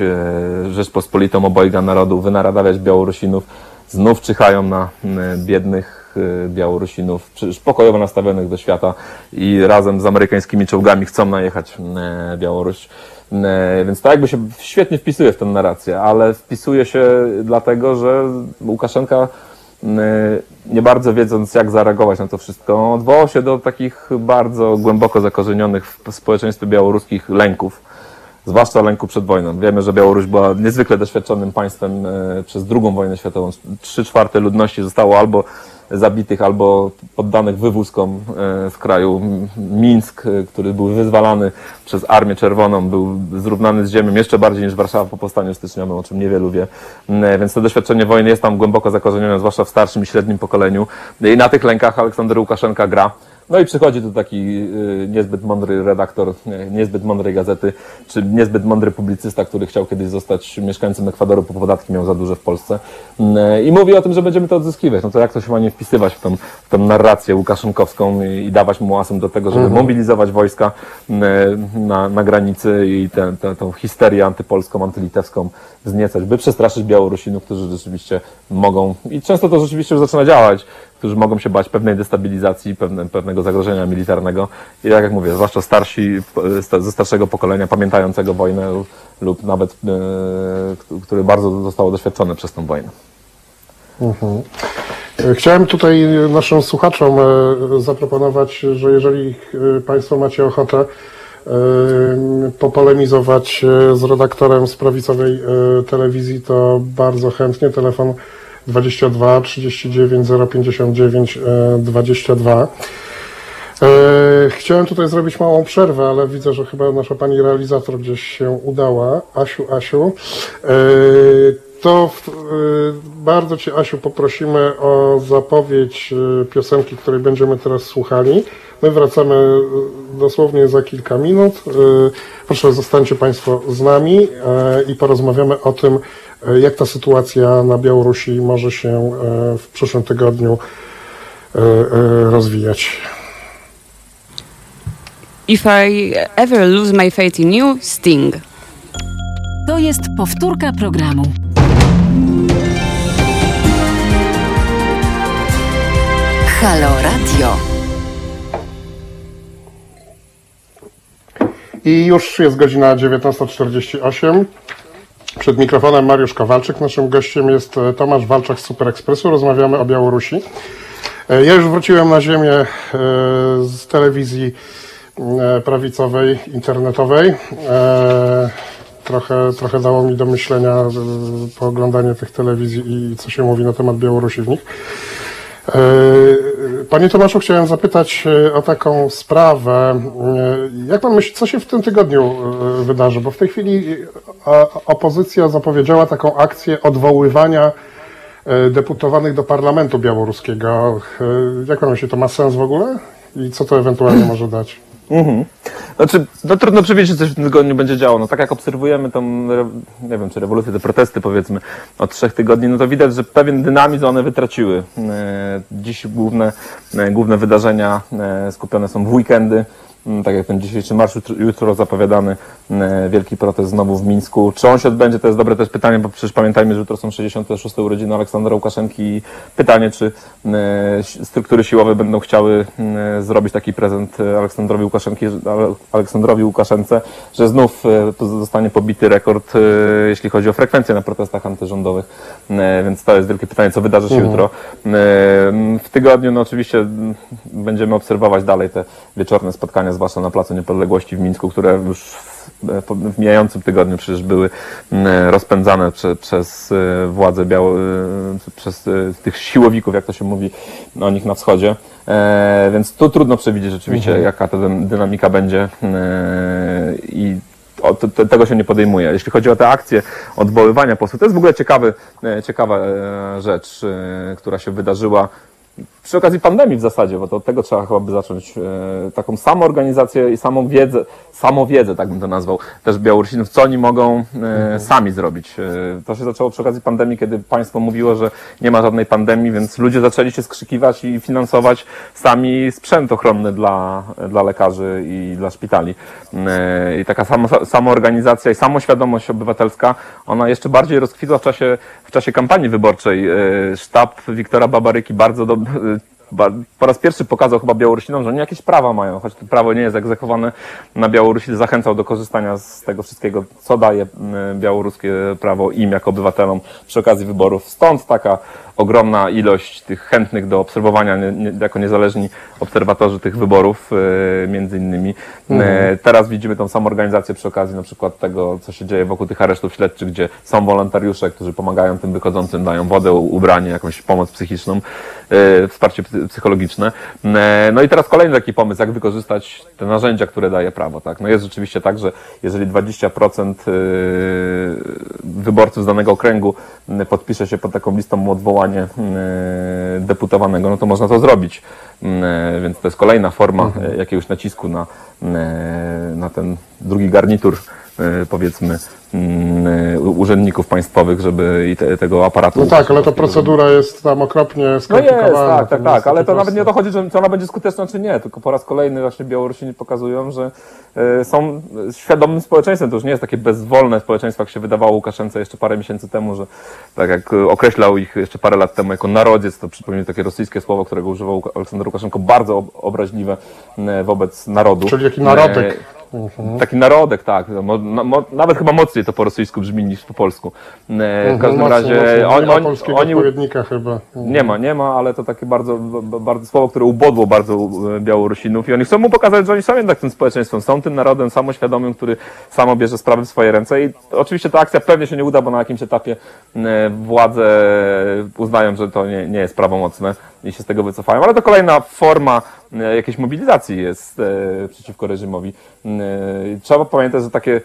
Rzeczpospolitą obojga narodów, wynaradawiać Białorusinów, znów czyhają na biednych Białorusinów, przecież pokojowo nastawionych do świata i razem z amerykańskimi czołgami chcą najechać e, Białoruś. E, Więc to jakby się świetnie wpisuje w tę narrację, ale wpisuje się dlatego, że Łukaszenka nie bardzo wiedząc, jak zareagować na to wszystko, odwołał się do takich bardzo głęboko zakorzenionych w społeczeństwie białoruskich lęków, zwłaszcza lęku przed wojną. Wiemy, że Białoruś była niezwykle doświadczonym państwem przez II wojnę światową. Trzy czwarte ludności zostało albo zabitych, albo poddanych wywózkom e, z kraju. Mińsk, e, który był wyzwalany przez Armię Czerwoną, był zrównany z ziemią jeszcze bardziej niż Warszawa po powstaniu styczniowym, o czym niewielu wie. M, e, Więc to doświadczenie wojny jest tam głęboko zakorzenione, zwłaszcza w starszym i średnim pokoleniu. I na tych lękach Aleksander Łukaszenka gra. No i przychodzi tu taki y, niezbyt mądry redaktor, niezbyt mądrej gazety, czy niezbyt mądry publicysta, który chciał kiedyś zostać mieszkańcem Ekwadoru, bo podatki miał za duże w Polsce. Y, I mówi o tym, że będziemy to odzyskiwać. No to jak to się ma nie wpisywać w tą, w tą narrację łukaszenkowską i, i dawać mu asum do tego, żeby mobilizować wojska y, na, na granicy i tę tę- tą histerię antypolską, antylitewską wzniecać, by przestraszyć Białorusinów, którzy rzeczywiście mogą, i często to rzeczywiście już zaczyna działać, którzy mogą się bać pewnej destabilizacji, pewne, pewnego zagrożenia militarnego. I tak jak mówię, zwłaszcza starsi e, sta- ze starszego pokolenia, pamiętającego wojnę lub- nawet, e, k- które bardzo zostało doświadczone przez tą wojnę. E, Chciałem tutaj naszym słuchaczom e, zaproponować, że jeżeli e, Państwo macie ochotę e, popolemizować e, z redaktorem z prawicowej e, telewizji, to bardzo chętnie. Telefon 22 39 059 e, 22. E, Chciałem tutaj zrobić małą przerwę, ale widzę, że chyba nasza pani realizator gdzieś się udała. Asiu, Asiu. E, To e, bardzo Cię, Asiu, poprosimy o zapowiedź e, piosenki, której będziemy teraz słuchali. My wracamy dosłownie za kilka minut. Proszę, zostańcie Państwo z nami i porozmawiamy o tym, jak ta sytuacja na Białorusi może się e, w przyszłym tygodniu e, e, rozwijać. If I ever lose my faith in you, Sting. To jest powtórka programu. Halo Radio. I już jest godzina 19.48. Przed mikrofonem Mariusz Kowalczyk. Naszym gościem jest e, Tomasz Walczak z Super Expressu. Rozmawiamy o Białorusi. E, Ja już wróciłem na ziemię e, z telewizji prawicowej, internetowej. Trochę, trochę dało mi do myślenia pooglądanie tych telewizji i co się mówi na temat Białorusi w nich. E, Panie Tomaszu, chciałem zapytać e, o taką sprawę. E, Jak pan myśli, co się w tym tygodniu wydarzy? Bo w tej chwili opozycja zapowiedziała taką akcję odwoływania deputowanych do parlamentu białoruskiego. Jak pan myśli, to ma sens w ogóle? I co to ewentualnie może dać? Znaczy, no trudno przewidzieć, co się w tym tygodniu będzie działo. No tak jak obserwujemy tą, nie wiem, czy rewolucję, te protesty powiedzmy od trzech tygodni, no to widać, że pewien dynamizm one wytraciły. E, Dziś główne, e, główne wydarzenia e, skupione są w weekendy. Mm, Tak jak ten dzisiejszy marsz, jutro, jutro zapowiadany e, wielki protest znowu w Mińsku. Czy on się odbędzie, to jest dobre też pytanie, bo przecież pamiętajmy, że jutro są 66. urodziny Aleksandra Łukaszenki i pytanie, czy si- struktury siłowe będą chciały zrobić taki prezent Aleksandrowi Łukaszenki, Ale- Aleksandrowi Łukaszence, że znów e, zostanie pobity rekord, e, jeśli chodzi o frekwencję na protestach antyrządowych. E, Więc to jest wielkie pytanie, co wydarzy się jutro. E, W tygodniu, no oczywiście będziemy obserwować dalej te wieczorne spotkania, zwłaszcza na Placu Niepodległości w Mińsku, które już w, w mijającym tygodniu przecież były m, rozpędzane prze, przez e, władze biało, e, przez e, tych siłowików, jak to się mówi o nich na wschodzie. E, Więc tu trudno przewidzieć rzeczywiście, jaka ta dyn- dynamika będzie e, i o, te, te, tego się nie podejmuje. Jeśli chodzi o te akcje odwoływania posłów, to jest w ogóle ciekawy, e, ciekawa e, rzecz, która się wydarzyła przy okazji pandemii w zasadzie, bo to od tego trzeba chyba by zacząć e, taką samoorganizację i samą wiedzę, samowiedzę, tak bym to nazwał, też Białorusinów, co oni mogą e, sami zrobić. E, to się zaczęło przy okazji pandemii, kiedy państwo mówiło, że nie ma żadnej pandemii, więc ludzie zaczęli się skrzykiwać i finansować sami sprzęt ochronny dla, dla lekarzy i dla szpitali. E, I taka samo, samoorganizacja i samoświadomość obywatelska, ona jeszcze bardziej rozkwitła w czasie, w czasie kampanii wyborczej. E, Sztab Wiktora Babaryki bardzo do, ba- po raz pierwszy pokazał chyba Białorusinom, że oni jakieś prawa mają, choć to prawo nie jest egzekwowane na Białorusi, zachęcał do korzystania z tego wszystkiego, co daje mm, białoruskie prawo im jako obywatelom przy okazji wyborów. Stąd taka ogromna ilość tych chętnych do obserwowania nie, nie, jako niezależni obserwatorzy tych wyborów, e, między innymi. E, Teraz widzimy tą samą organizację przy okazji na przykład tego, co się dzieje wokół tych aresztów śledczych, gdzie są wolontariusze, którzy pomagają tym wychodzącym, dają wodę, ubranie, jakąś pomoc psychiczną, e, wsparcie psy- psychologiczne. E, No i teraz kolejny taki pomysł, jak wykorzystać te narzędzia, które daje prawo. Tak? No jest rzeczywiście tak, że jeżeli 20% e, wyborców z danego okręgu podpisze się pod taką listą o odwołanie e, deputowanego, no to można to zrobić. E, Więc to jest kolejna forma e, jakiegoś nacisku na, na ten drugi garnitur, powiedzmy, urzędników państwowych, żeby i te, tego aparatu. No tak, ale ta procedura jest tam okropnie No skomplikowana. jest, tak, tak, tak, ale to nawet nie o to chodzi, że czy ona będzie skuteczna, czy nie, tylko po raz kolejny właśnie Białorusini pokazują, że e, są świadomym społeczeństwem, to już nie jest takie bezwolne społeczeństwo, jak się wydawało Łukaszence jeszcze parę miesięcy temu, że tak jak e, określał ich jeszcze parę lat temu jako narodziec, to przypomnę takie rosyjskie słowo, którego używał Aleksander Łukaszenko, bardzo ob- obraźliwe e, wobec narodu. Czyli jaki narodek. E, taki narodek, tak. Mo, mo, nawet chyba mocniej to po rosyjsku brzmi niż po polsku. E, w każdym Mocno, razie on, Nie ma on, polskiego oni, odpowiednika chyba. nie ma, nie ma, ale to takie bardzo, bardzo słowo, które ubodło bardzo e, Białorusinów. I oni chcą mu pokazać, że oni są jednak tym społeczeństwem, są tym narodem samoświadomym, który samo bierze sprawy w swoje ręce. I oczywiście ta akcja pewnie się nie uda, bo na jakimś etapie e, władze uznają, że to nie, nie jest prawomocne i się z tego wycofają, ale to kolejna forma e, jakiejś mobilizacji jest e, przeciwko reżimowi. E, Trzeba pamiętać, że takie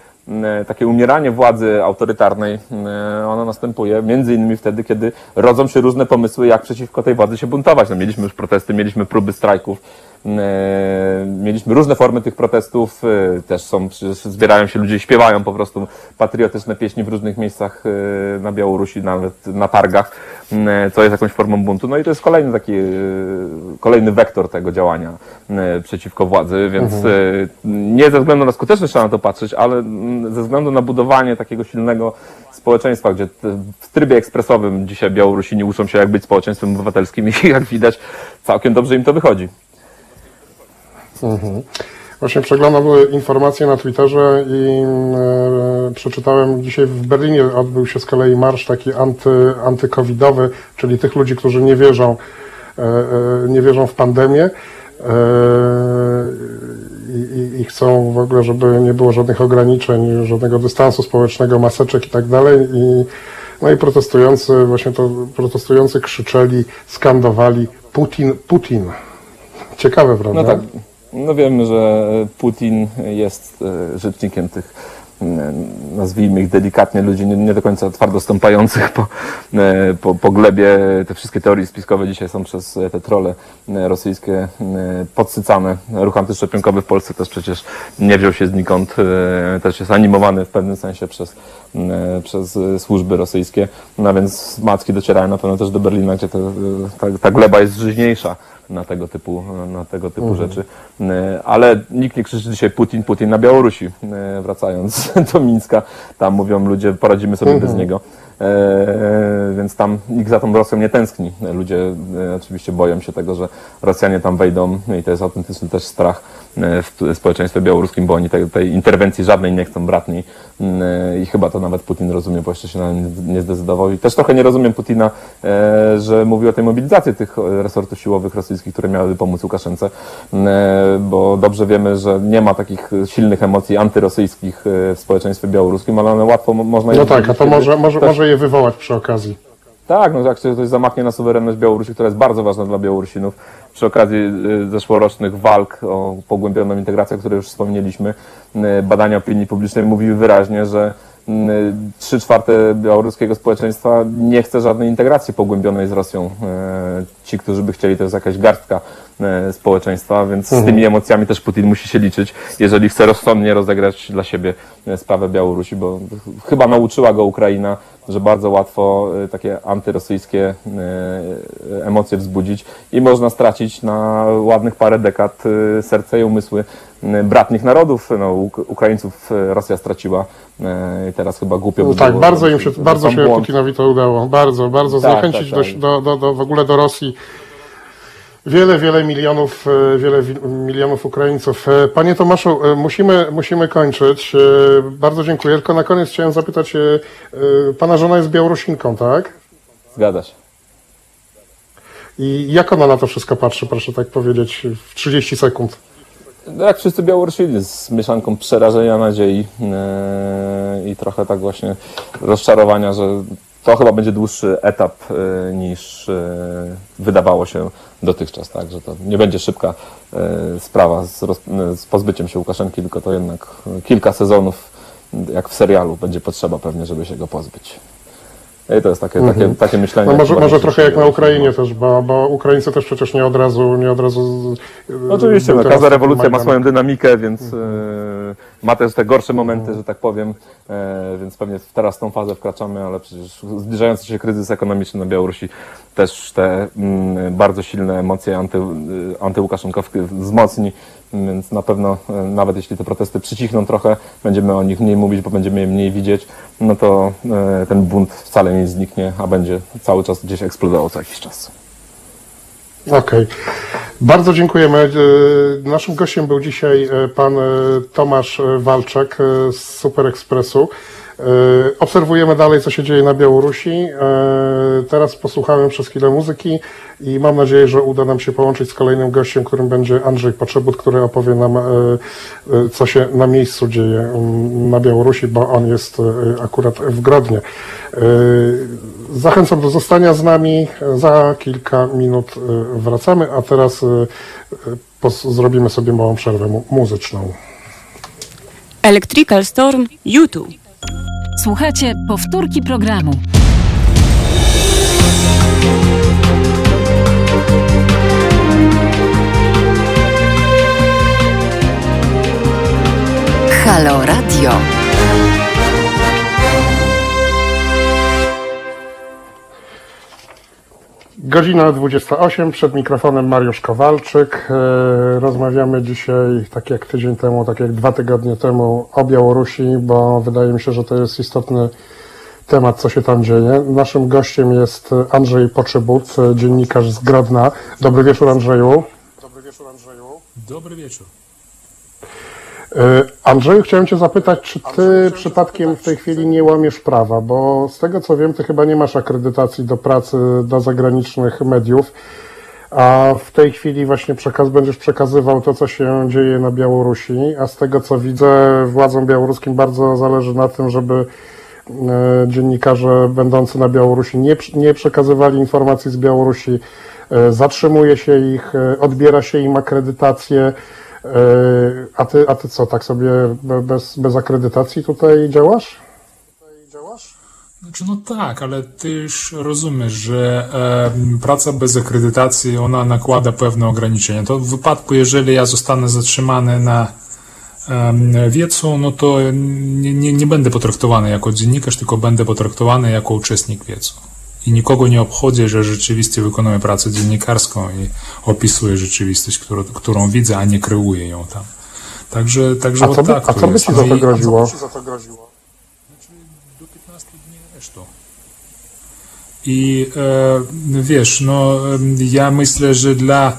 takie umieranie władzy autorytarnej, e, ono następuje między innymi wtedy, kiedy rodzą się różne pomysły, jak przeciwko tej władzy się buntować. No, mieliśmy już protesty, mieliśmy próby strajków, e, mieliśmy różne formy tych protestów, e, też są, zbierają się ludzie śpiewają po prostu patriotyczne pieśni w różnych miejscach e, na Białorusi, nawet na targach, e, co jest jakąś formą buntu. No i to jest kolejny taki, e, kolejny wektor tego działania e, przeciwko władzy, więc e, nie ze względu na skuteczność trzeba na to patrzeć, ale ze względu na budowanie takiego silnego społeczeństwa, gdzie w trybie ekspresowym dzisiaj Białorusini uczą się jak być społeczeństwem obywatelskim i jak widać całkiem dobrze im to wychodzi. Właśnie przeglądam informacje na Twitterze i e, przeczytałem dzisiaj w Berlinie odbył się z kolei marsz taki anty, antykowidowy, czyli tych ludzi, którzy nie wierzą, e, e, nie wierzą w pandemię. E, i, i- chcą w ogóle, żeby nie było żadnych ograniczeń, żadnego dystansu społecznego, maseczek i tak dalej. I, no i protestujący, właśnie to protestujący krzyczeli, skandowali Putin, Putin. Ciekawe, prawda? No tak. No wiemy, że Putin jest e, rzecznikiem tych, nazwijmy ich delikatnie, ludzi nie, nie do końca twardo stąpających po, e, po, po glebie. Te wszystkie teorie spiskowe dzisiaj są przez e, te trole e, rosyjskie e, podsycane. Ruch antyszczepionkowy w Polsce też przecież nie wziął się znikąd, e, też jest animowany w pewnym sensie przez, przez e, służby rosyjskie. No więc macki docierają na pewno też do Berlina, gdzie e, ta, ta gleba jest żyźniejsza na tego typu, na tego typu rzeczy. E, Ale nikt nie krzyczy dzisiaj Putin, Putin na Białorusi. E, Wracając do Mińska, tam mówią ludzie, poradzimy sobie bez niego. E, Więc tam nikt za tą Rosją nie tęskni. Ludzie e, oczywiście boją się tego, że Rosjanie tam wejdą i to jest autentyczny też strach społeczeństwie białoruskim, bo oni tej, tej interwencji żadnej nie chcą bratniej Mm, i chyba to nawet Putin rozumie, bo jeszcze się na nie- zdecydował. I też trochę nie rozumiem Putina, e, że mówi o tej mobilizacji tych e, resortów siłowych rosyjskich, które miałyby pomóc Łukaszence, Mm, e, bo dobrze wiemy, że nie ma takich silnych emocji antyrosyjskich e, w społeczeństwie białoruskim, ale one łatwo mo- można je No tak, a to może, może, też- może je wywołać przy okazji. Tak, no jak się ktoś zamachnie na suwerenność Białorusi, która jest bardzo ważna dla Białorusinów, przy okazji y, zeszłorocznych walk o pogłębioną integrację, o której już wspomnieliśmy, y, badania opinii publicznej mówiły wyraźnie, że trzy czwarte białoruskiego społeczeństwa nie chce żadnej integracji pogłębionej z Rosją. Y, Ci, którzy by chcieli, to jest jakaś garstka y, społeczeństwa, więc z tymi emocjami też Putin musi się liczyć, jeżeli chce rozsądnie rozegrać dla siebie y, sprawę Białorusi, bo chyba nauczyła go Ukraina, że bardzo łatwo takie antyrosyjskie emocje wzbudzić i można stracić na ładnych parę dekad serce i umysły bratnich narodów. No, Uk- Ukraińców y, Rosja straciła y, i teraz chyba głupio by No tak, było, bardzo że- im się, bardzo się błąd. Putinowi to udało. Bardzo, bardzo Tak, zachęcić tak, tak. Do, do, do, w ogóle do Rosji wiele, wiele milionów, e, wiele wi- milionów Ukraińców. E, Panie Tomaszu, e, musimy, musimy kończyć. E, Bardzo dziękuję. Tylko na koniec chciałem zapytać, e, e, pana żona jest Białorusinką, tak? Zgadza się. I jak ona na to wszystko patrzy, proszę tak powiedzieć, w 30 sekund? Jak wszyscy Białorusini, z mieszanką przerażenia, nadziei yy, i trochę tak właśnie rozczarowania, że to chyba będzie dłuższy etap yy, niż yy, wydawało się dotychczas, tak, że to nie będzie szybka sprawa z, roz, z pozbyciem się Łukaszenki, tylko to jednak kilka sezonów, jak w serialu, będzie potrzeba pewnie, żeby się go pozbyć. I to jest takie, takie, takie myślenie. No może, może trochę jak na. Ukrainie też, bo, bo Ukraińcy też przecież nie od razu, nie od razu. e, Oczywiście, no, każda rewolucja ma swoją dynamikę, więc e, ma też te gorsze momenty, że tak powiem, e, więc pewnie teraz w tą fazę wkraczamy, ale przecież zbliżający się kryzys ekonomiczny na Białorusi też te mm, bardzo silne emocje anty, y, antyłukaszenkowskie wzmocni, więc na pewno e, nawet jeśli te protesty przycichną trochę, będziemy o nich mniej mówić, bo będziemy je mniej widzieć, no to e, ten bunt wcale nie zniknie, a będzie cały czas gdzieś eksplodował co jakiś czas. Okej. Bardzo dziękujemy. E, Naszym gościem był dzisiaj pan Tomasz Walczek z Super Expressu. E, Obserwujemy dalej, co się dzieje na Białorusi. E, Teraz posłuchamy przez chwilę muzyki i mam nadzieję, że uda nam się połączyć z kolejnym gościem, którym będzie Andrzej Poczebut, który opowie nam, e, e, co się na miejscu dzieje mm, na Białorusi, bo on jest e, akurat w Grodnie. E, Zachęcam do zostania z nami. Za kilka minut e, wracamy, a teraz e, e, zrobimy sobie małą przerwę mu- muzyczną. Electrical Storm YouTube. Słuchacie powtórki programu. Halo Radio. Godzina 28, przed mikrofonem Mariusz Kowalczyk. E, Rozmawiamy dzisiaj, tak jak tydzień temu, tak jak dwa tygodnie temu, o Białorusi, bo wydaje mi się, że to jest istotny temat, co się tam dzieje. Naszym gościem jest Andrzej Poczybut, e, dziennikarz z Grodna. Dobry wieczór, Andrzeju. Dobry wieczór, Andrzeju. Dobry wieczór. E, Andrzeju, chciałem Cię zapytać, czy Ty przypadkiem w tej chwili nie łamiesz prawa, bo z tego co wiem, Ty chyba nie masz akredytacji do pracy do zagranicznych mediów, a w tej chwili właśnie przekaz, będziesz przekazywał to, co się dzieje na Białorusi, a z tego co widzę, władzom białoruskim bardzo zależy na tym, żeby e, dziennikarze będący na Białorusi nie, nie przekazywali informacji z Białorusi, e, zatrzymuje się ich, odbiera się im akredytację. E, A ty, a ty co, tak sobie be- bez, bez akredytacji tutaj działasz? Znaczy, no tak, ale ty już rozumiesz, że e, praca bez akredytacji, ona nakłada pewne ograniczenia. To w wypadku, jeżeli ja zostanę zatrzymany na e, wiecu, no to nie, nie, nie będę potraktowany jako dziennikarz, tylko będę potraktowany jako uczestnik wiecu. I nikogo nie obchodzi, że rzeczywiście wykonuję pracę dziennikarską i opisuję rzeczywistość, którą, którą widzę, a nie kreuję ją tam. Także, także A co by, tak a to co by ci No za i- to groziło? do 15 dni aresztu. I e, wiesz, no ja myślę, że dla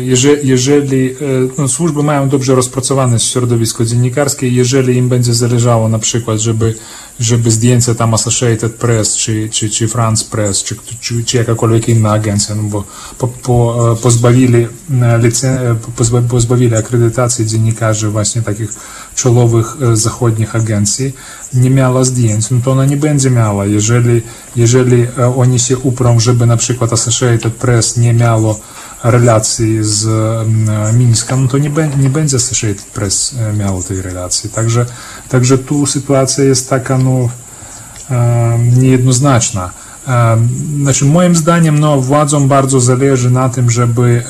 jeżeli, jeżeli e, no, służby mają dobrze rozpracowane środowisko dziennikarskie, jeżeli im będzie zależało na przykład, żeby, żeby zdjęcia tam Associated Press, czy, czy, czy France Press, czy, czy, czy jakakolwiek inna agencja, no bo po, po, e, pozbawili, e, e, pozba, pozbawili akredytacji dziennikarzy właśnie takich czołowych e, zachodnich agencji, nie miała zdjęć, no to ona nie będzie miała. Jeżeli, jeżeli e, oni się uprą, żeby na przykład Associated Press nie miało relacji z mm, Mińska, no to nie, nie będzie Associated Press e, miało tej relacji. Także, także tu sytuacja jest taka, no, niejednoznaczna. Znaczy, moim zdaniem, no, władzom bardzo zależy na tym, żeby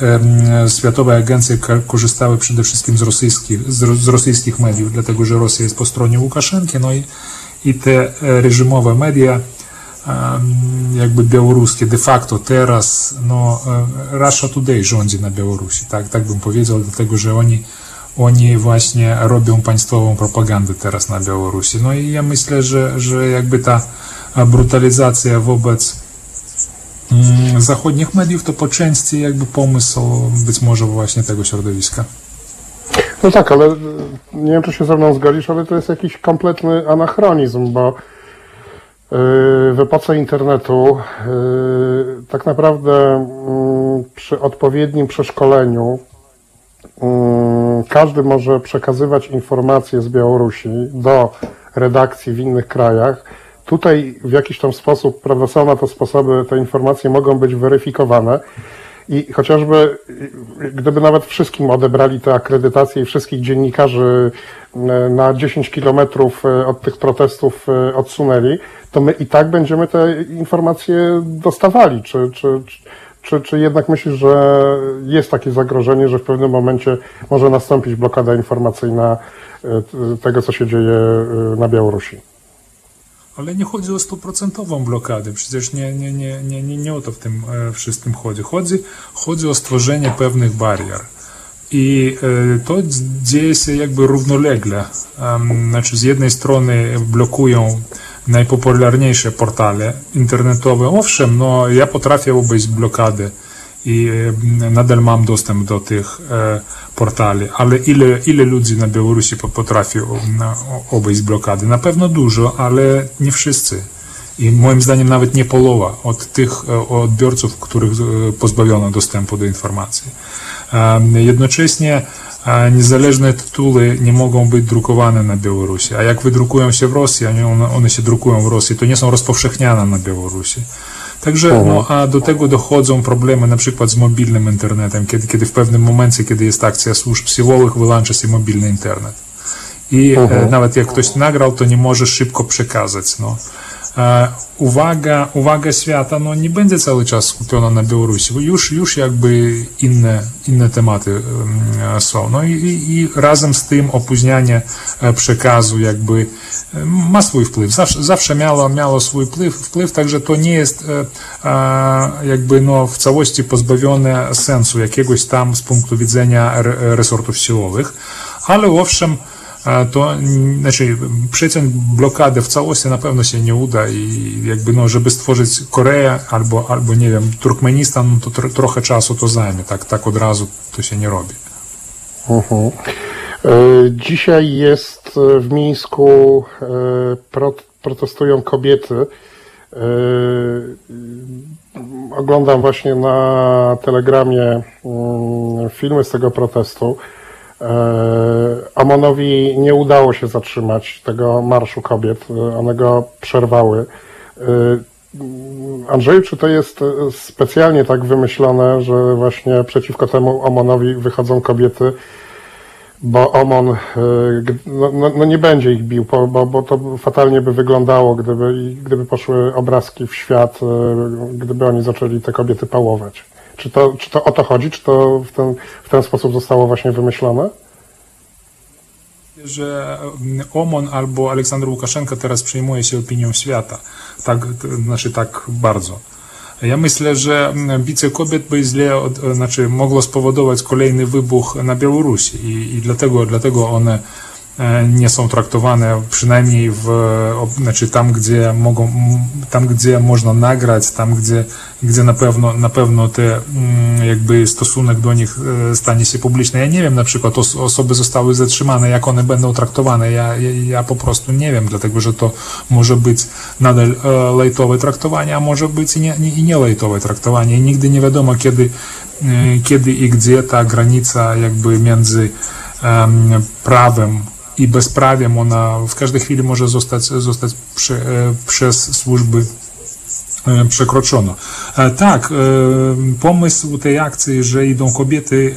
światowe agencje ko- korzystały przede wszystkim z rosyjskich, z, ro- z rosyjskich mediów, dlatego że Rosja jest po stronie Łukaszenki, no i, i te e, reżimowe media, jakby białoruskie de facto teraz, no, e, Russia Today rządzi na Białorusi, tak, tak bym powiedział, dlatego że oni oni właśnie robią państwową propagandę teraz na Białorusi. No i ja myślę, że, że jakby ta brutalizacja wobec mm, zachodnich mediów to po części jakby pomysł być może właśnie tego środowiska. No tak, ale e, nie wiem, czy się ze mną zgodzisz, ale to jest jakiś kompletny anachronizm, bo e, w epoce internetu e, tak naprawdę mm, przy odpowiednim przeszkoleniu mm, każdy może przekazywać informacje z Białorusi do redakcji w innych krajach. Tutaj w jakiś tam sposób, prawda, są na to sposoby, te informacje mogą być weryfikowane. I chociażby, gdyby nawet wszystkim odebrali te akredytacje i wszystkich dziennikarzy y, na 10 kilometrów y, od tych protestów y, odsunęli, to my i tak będziemy te informacje dostawali. Czy, czy, czy, czy jednak myślisz, że jest takie zagrożenie, że w pewnym momencie może nastąpić blokada informacyjna tego, co się dzieje na Białorusi? Ale nie chodzi o stuprocentową blokadę, przecież nie, nie, nie, nie, nie, nie o to w tym e, wszystkim chodzi. chodzi. Chodzi o stworzenie pewnych barier. I e, to dzieje się jakby równolegle. Znaczy z jednej strony blokują najpopularniejsze portale internetowe. Owszem, no ja potrafię obejść blokady i e, nadal mam dostęp do tych e, portali, ale ile, ile ludzi na Białorusi po- potrafi obejść blokady? Na pewno dużo, ale nie wszyscy. I moim zdaniem nawet nie połowa od tych e, odbiorców, których pozbawiono dostępu do informacji. Jednocześnie niezależne tytuły nie mogą być drukowane na Białorusi, a jak wydrukują się w Rosji, one, one się drukują w Rosji, to nie są rozpowszechniane na Białorusi. Także no, a do tego dochodzą problemy na przykład z mobilnym internetem, kiedy, kiedy w pewnym momencie, kiedy jest akcja służb siłowych, wyłącza się mobilny internet. I e, nawet jak ktoś nagrał, to nie może szybko przekazać. No. E, uwaga, uwaga świata no, nie będzie cały czas skupiona na Białorusi, już, już jakby inne, inne tematy em, są. No i, i, razem z tym opóźnianie e, przekazu jakby e, ma swój wpływ. Zawsze, zawsze miało, miało swój wpływ, wpływ, także to nie jest jakby no, w całości pozbawione sensu jakiegoś tam z punktu widzenia re, resortów siłowych, ale owszem, to mm, znaczy przeciąć blokadę w całości na pewno się nie uda i jakby no, żeby stworzyć Koreę albo, albo nie wiem, Turkmenistan, no to tro, trochę czasu to zajmie, tak, tak od razu to się nie robi. Mhm. E, Dzisiaj jest e, w Mińsku, e, pro, protestują kobiety. Oglądam właśnie na telegramie mm, filmy z tego protestu. E, Amonowi nie udało się zatrzymać tego marszu kobiet, e, one go przerwały. E, Andrzeju, czy to jest e, specjalnie tak wymyślone, że właśnie przeciwko temu Omonowi wychodzą kobiety, bo Omon e, no, no, no nie będzie ich bił, bo, bo, to fatalnie by wyglądało, gdyby, gdyby poszły obrazki w świat, e, gdyby oni zaczęli te kobiety pałować. Czy to, czy to o to chodzi? Czy to w ten, w ten sposób zostało właśnie wymyślone? że mm, OMON albo Aleksander Łukaszenka teraz przejmuje się opinią świata. Tak, znaczy tak bardzo. Ja myślę, że mm, bicie kobiet by źle, znaczy mogło spowodować kolejny wybuch na Białorusi i, i dlatego, dlatego one nie są traktowane przynajmniej w, znaczy tam, gdzie mogą, tam, gdzie można nagrać, tam, gdzie, gdzie na pewno, na pewno te, mm, jakby stosunek do nich e, stanie się publiczny. Ja nie wiem, na przykład os, osoby zostały zatrzymane, jak one będą traktowane. Ja, ja, ja po prostu nie wiem, dlatego, że to może być nadal e, lejtowe traktowanie, a może być i nie, nie, i nie lejtowe traktowanie. I nigdy nie wiadomo, kiedy, e, kiedy i gdzie ta granica jakby między em, prawem i bezprawiem, ona w każdej chwili może zostać, zostać prze, e, przez służby e, przekroczono. E, Tak, pomysł tej akcji, że idą kobiety,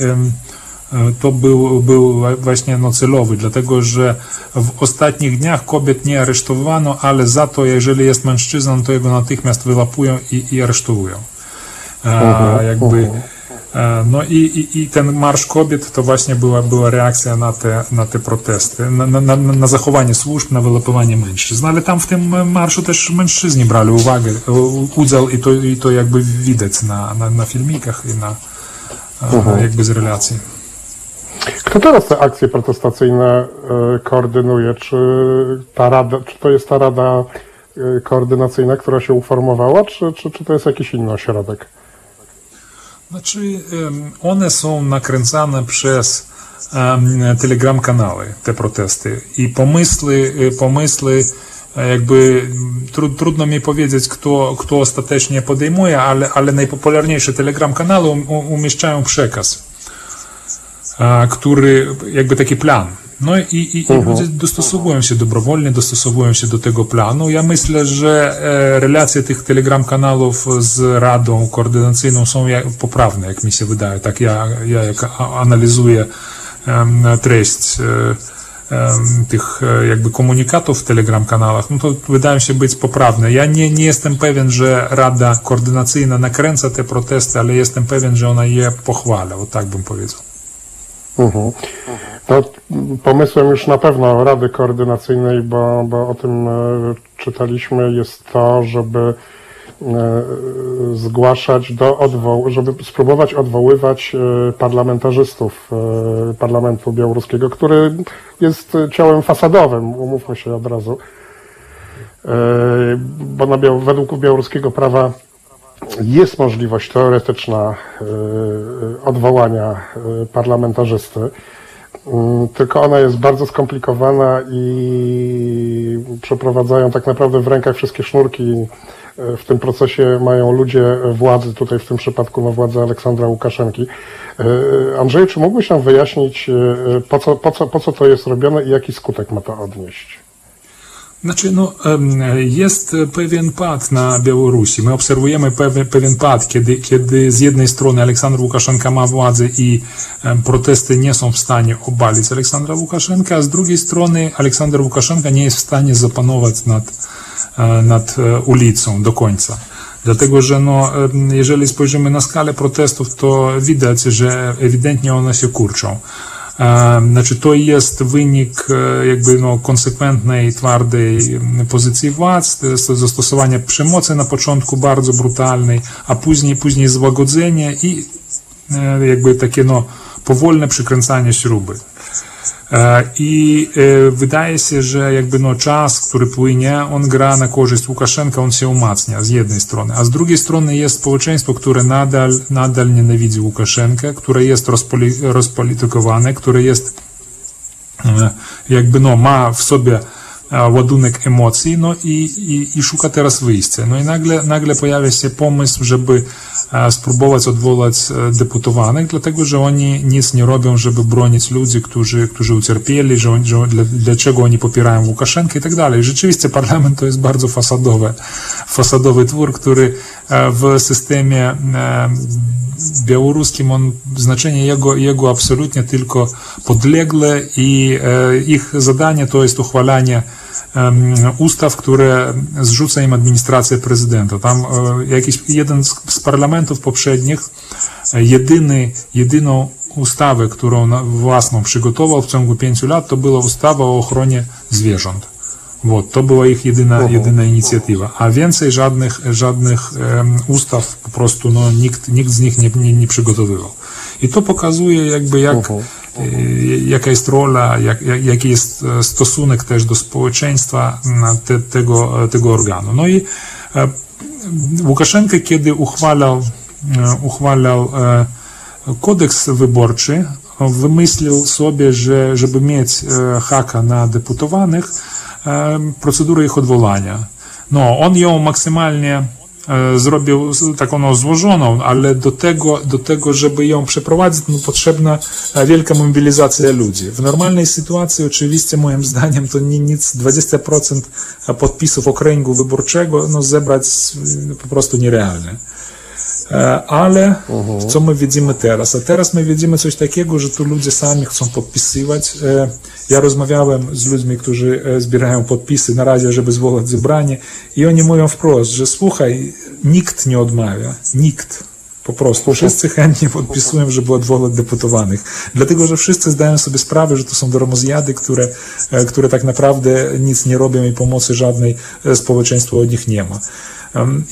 to był, był właśnie no, celowy, dlatego że w ostatnich dniach kobiet nie aresztowano, ale za to, jeżeli jest mężczyzną, to jego natychmiast wyłapują i, i aresztują. E, jakby, no i, i, i ten marsz kobiet to właśnie była, była reakcja na te, na te protesty, na, na, na, zachowanie służb, na wyłapywanie mężczyzn. Ale tam w tym marszu też mężczyźni brali uwagę, udział i to, i to jakby widać na, na, na filmikach i na e, jakby z relacji. Kto teraz te akcje protestacyjne e, koordynuje? Czy, ta rada, czy to jest ta rada e, koordynacyjna, która się uformowała, czy, czy, czy to jest jakiś inny ośrodek? Znaczy, one są nakręcane przez telegram-kanały, te protesty. I pomysły, e, pomysły e, jakby tru, trudno mi powiedzieć, kto, kto ostatecznie podejmuje, ale, ale najpopularniejsze telegram-kanały um, umieszczają przekaz, który jakby taki plan. No i, i, i ludzie dostosowują się dobrowolnie, dostosowują się do tego planu. Ja myślę, że e, relacje tych telegram-kanałów z Radą Koordynacyjną są poprawne, jak mi się wydaje. Tak ja, ja jak analizuję treść e, tych e, jakby komunikatów w telegram-kanałach, no to wydają się być poprawne. Ja nie, nie jestem pewien, że Rada Koordynacyjna nakręca te protesty, ale jestem pewien, że ona je pochwala, o tak bym powiedział. Mhm. No, pomysłem już na pewno Rady Koordynacyjnej, bo, bo o tym e, czytaliśmy, jest to, żeby e, zgłaszać do odwoł, żeby spróbować odwoływać e, parlamentarzystów parlamentu białoruskiego, który jest ciałem fasadowym, umówmy się od razu. Bo na według białoruskiego prawa jest możliwość teoretyczna y, odwołania y, parlamentarzysty, Mm, tylko ona jest bardzo skomplikowana i przeprowadzają tak naprawdę w rękach wszystkie sznurki. Y, W tym procesie mają ludzie władzy, tutaj w tym przypadku no, władze Aleksandra Łukaszenki. Andrzeju, czy mógłbyś nam wyjaśnić, po co, po, co, po co to jest robione i jaki skutek ma to odnieść? Znaczy, no, jest pewien pad na Białorusi. My obserwujemy pewien, pad, kiedy, kiedy z jednej strony Aleksander Łukaszenka ma władzę i protesty nie są w stanie obalić Aleksandra Łukaszenka, a z drugiej strony Aleksander Łukaszenka nie jest w stanie zapanować nad, e, nad e, ulicą do końca. Dlatego, że no, jeżeli spojrzymy na skalę protestów, to widać, że ewidentnie one się kurczą. Znaczy, to jest wynik e, jakby no, konsekwentnej, twardej m, pozycji władz, to jest zastosowanie przemocy na początku bardzo brutalnej, a później, później złagodzenie i e, jakby takie no, powolne przykręcanie śruby. E, I e, wydaje się, że jakby no czas, który płynie, on gra na korzyść Łukaszenka, on się umacnia z jednej strony, a z drugiej strony jest społeczeństwo, które nadal, nadal nienawidzi Łukaszenkę, które jest rozpoli, rozpolitykowane, które jest e, jakby no ma w sobie ładunek emocji, no i, i, i szuka teraz wyjścia. No i nagle, nagle pojawia się pomysł, żeby e, spróbować odwołać e, deputowanych, dlatego że oni nic nie robią, żeby bronić ludzi, którzy, którzy ucierpieli, że, że dla, dlaczego oni popierają Łukaszenkę i tak dalej. Rzeczywiście parlament to jest bardzo fasadowy, fasadowy twór, który e, w systemie e, białoruskim on, znaczenie jego, jego absolutnie tylko podlegle i e, ich zadanie to jest uchwalanie ustaw, które zrzuca im administracja prezydenta. Tam e, jakiś jeden z, parlamentów poprzednich e, jedyny, jedyną ustawę, którą własną przygotował w ciągu pięciu lat, to była ustawa o ochronie zwierząt. Вот, to była ich jedyna, jedyna inicjatywa. A więcej żadnych, żadnych em, ustaw po prostu no, nikt, nikt z nich nie, nie, nie przygotowywał. I to pokazuje jakby jak, e, jaka jest rola, jak, jak, jaki jest e, stosunek też do społeczeństwa na te, tego, e, tego organu. No i e, Łukaszenka, kiedy uchwalał, e, uchwalał e, kodeks wyborczy, wymyślił sobie, że żeby mieć e, haka na deputowanych, e, procedurę ich odwołania. No, on ją maksymalnie e, zrobił taką no, złożoną, ale do tego, do tego, żeby ją przeprowadzić, no, potrzebna wielka mobilizacja ludzi. W normalnej sytuacji oczywiście moim zdaniem to ni- nic, 20% podpisów okręgu wyborczego no, zebrać po prostu nierealne. E, Ale co my widzimy teraz? A teraz my widzimy coś takiego, że tu ludzie sami chcą podpisywać. E, Ja rozmawiałem z ludźmi, którzy e, zbierają podpisy na razie, żeby zwołać zebranie i oni mówią wprost, że słuchaj, nikt nie odmawia, nikt. Po prostu wszyscy chętnie podpisują, żeby odwołać deputowanych. Dlatego, że wszyscy zdają sobie sprawę, że to są darmozjady, które, które tak naprawdę nic nie robią i pomocy żadnej społeczeństwu od nich nie ma.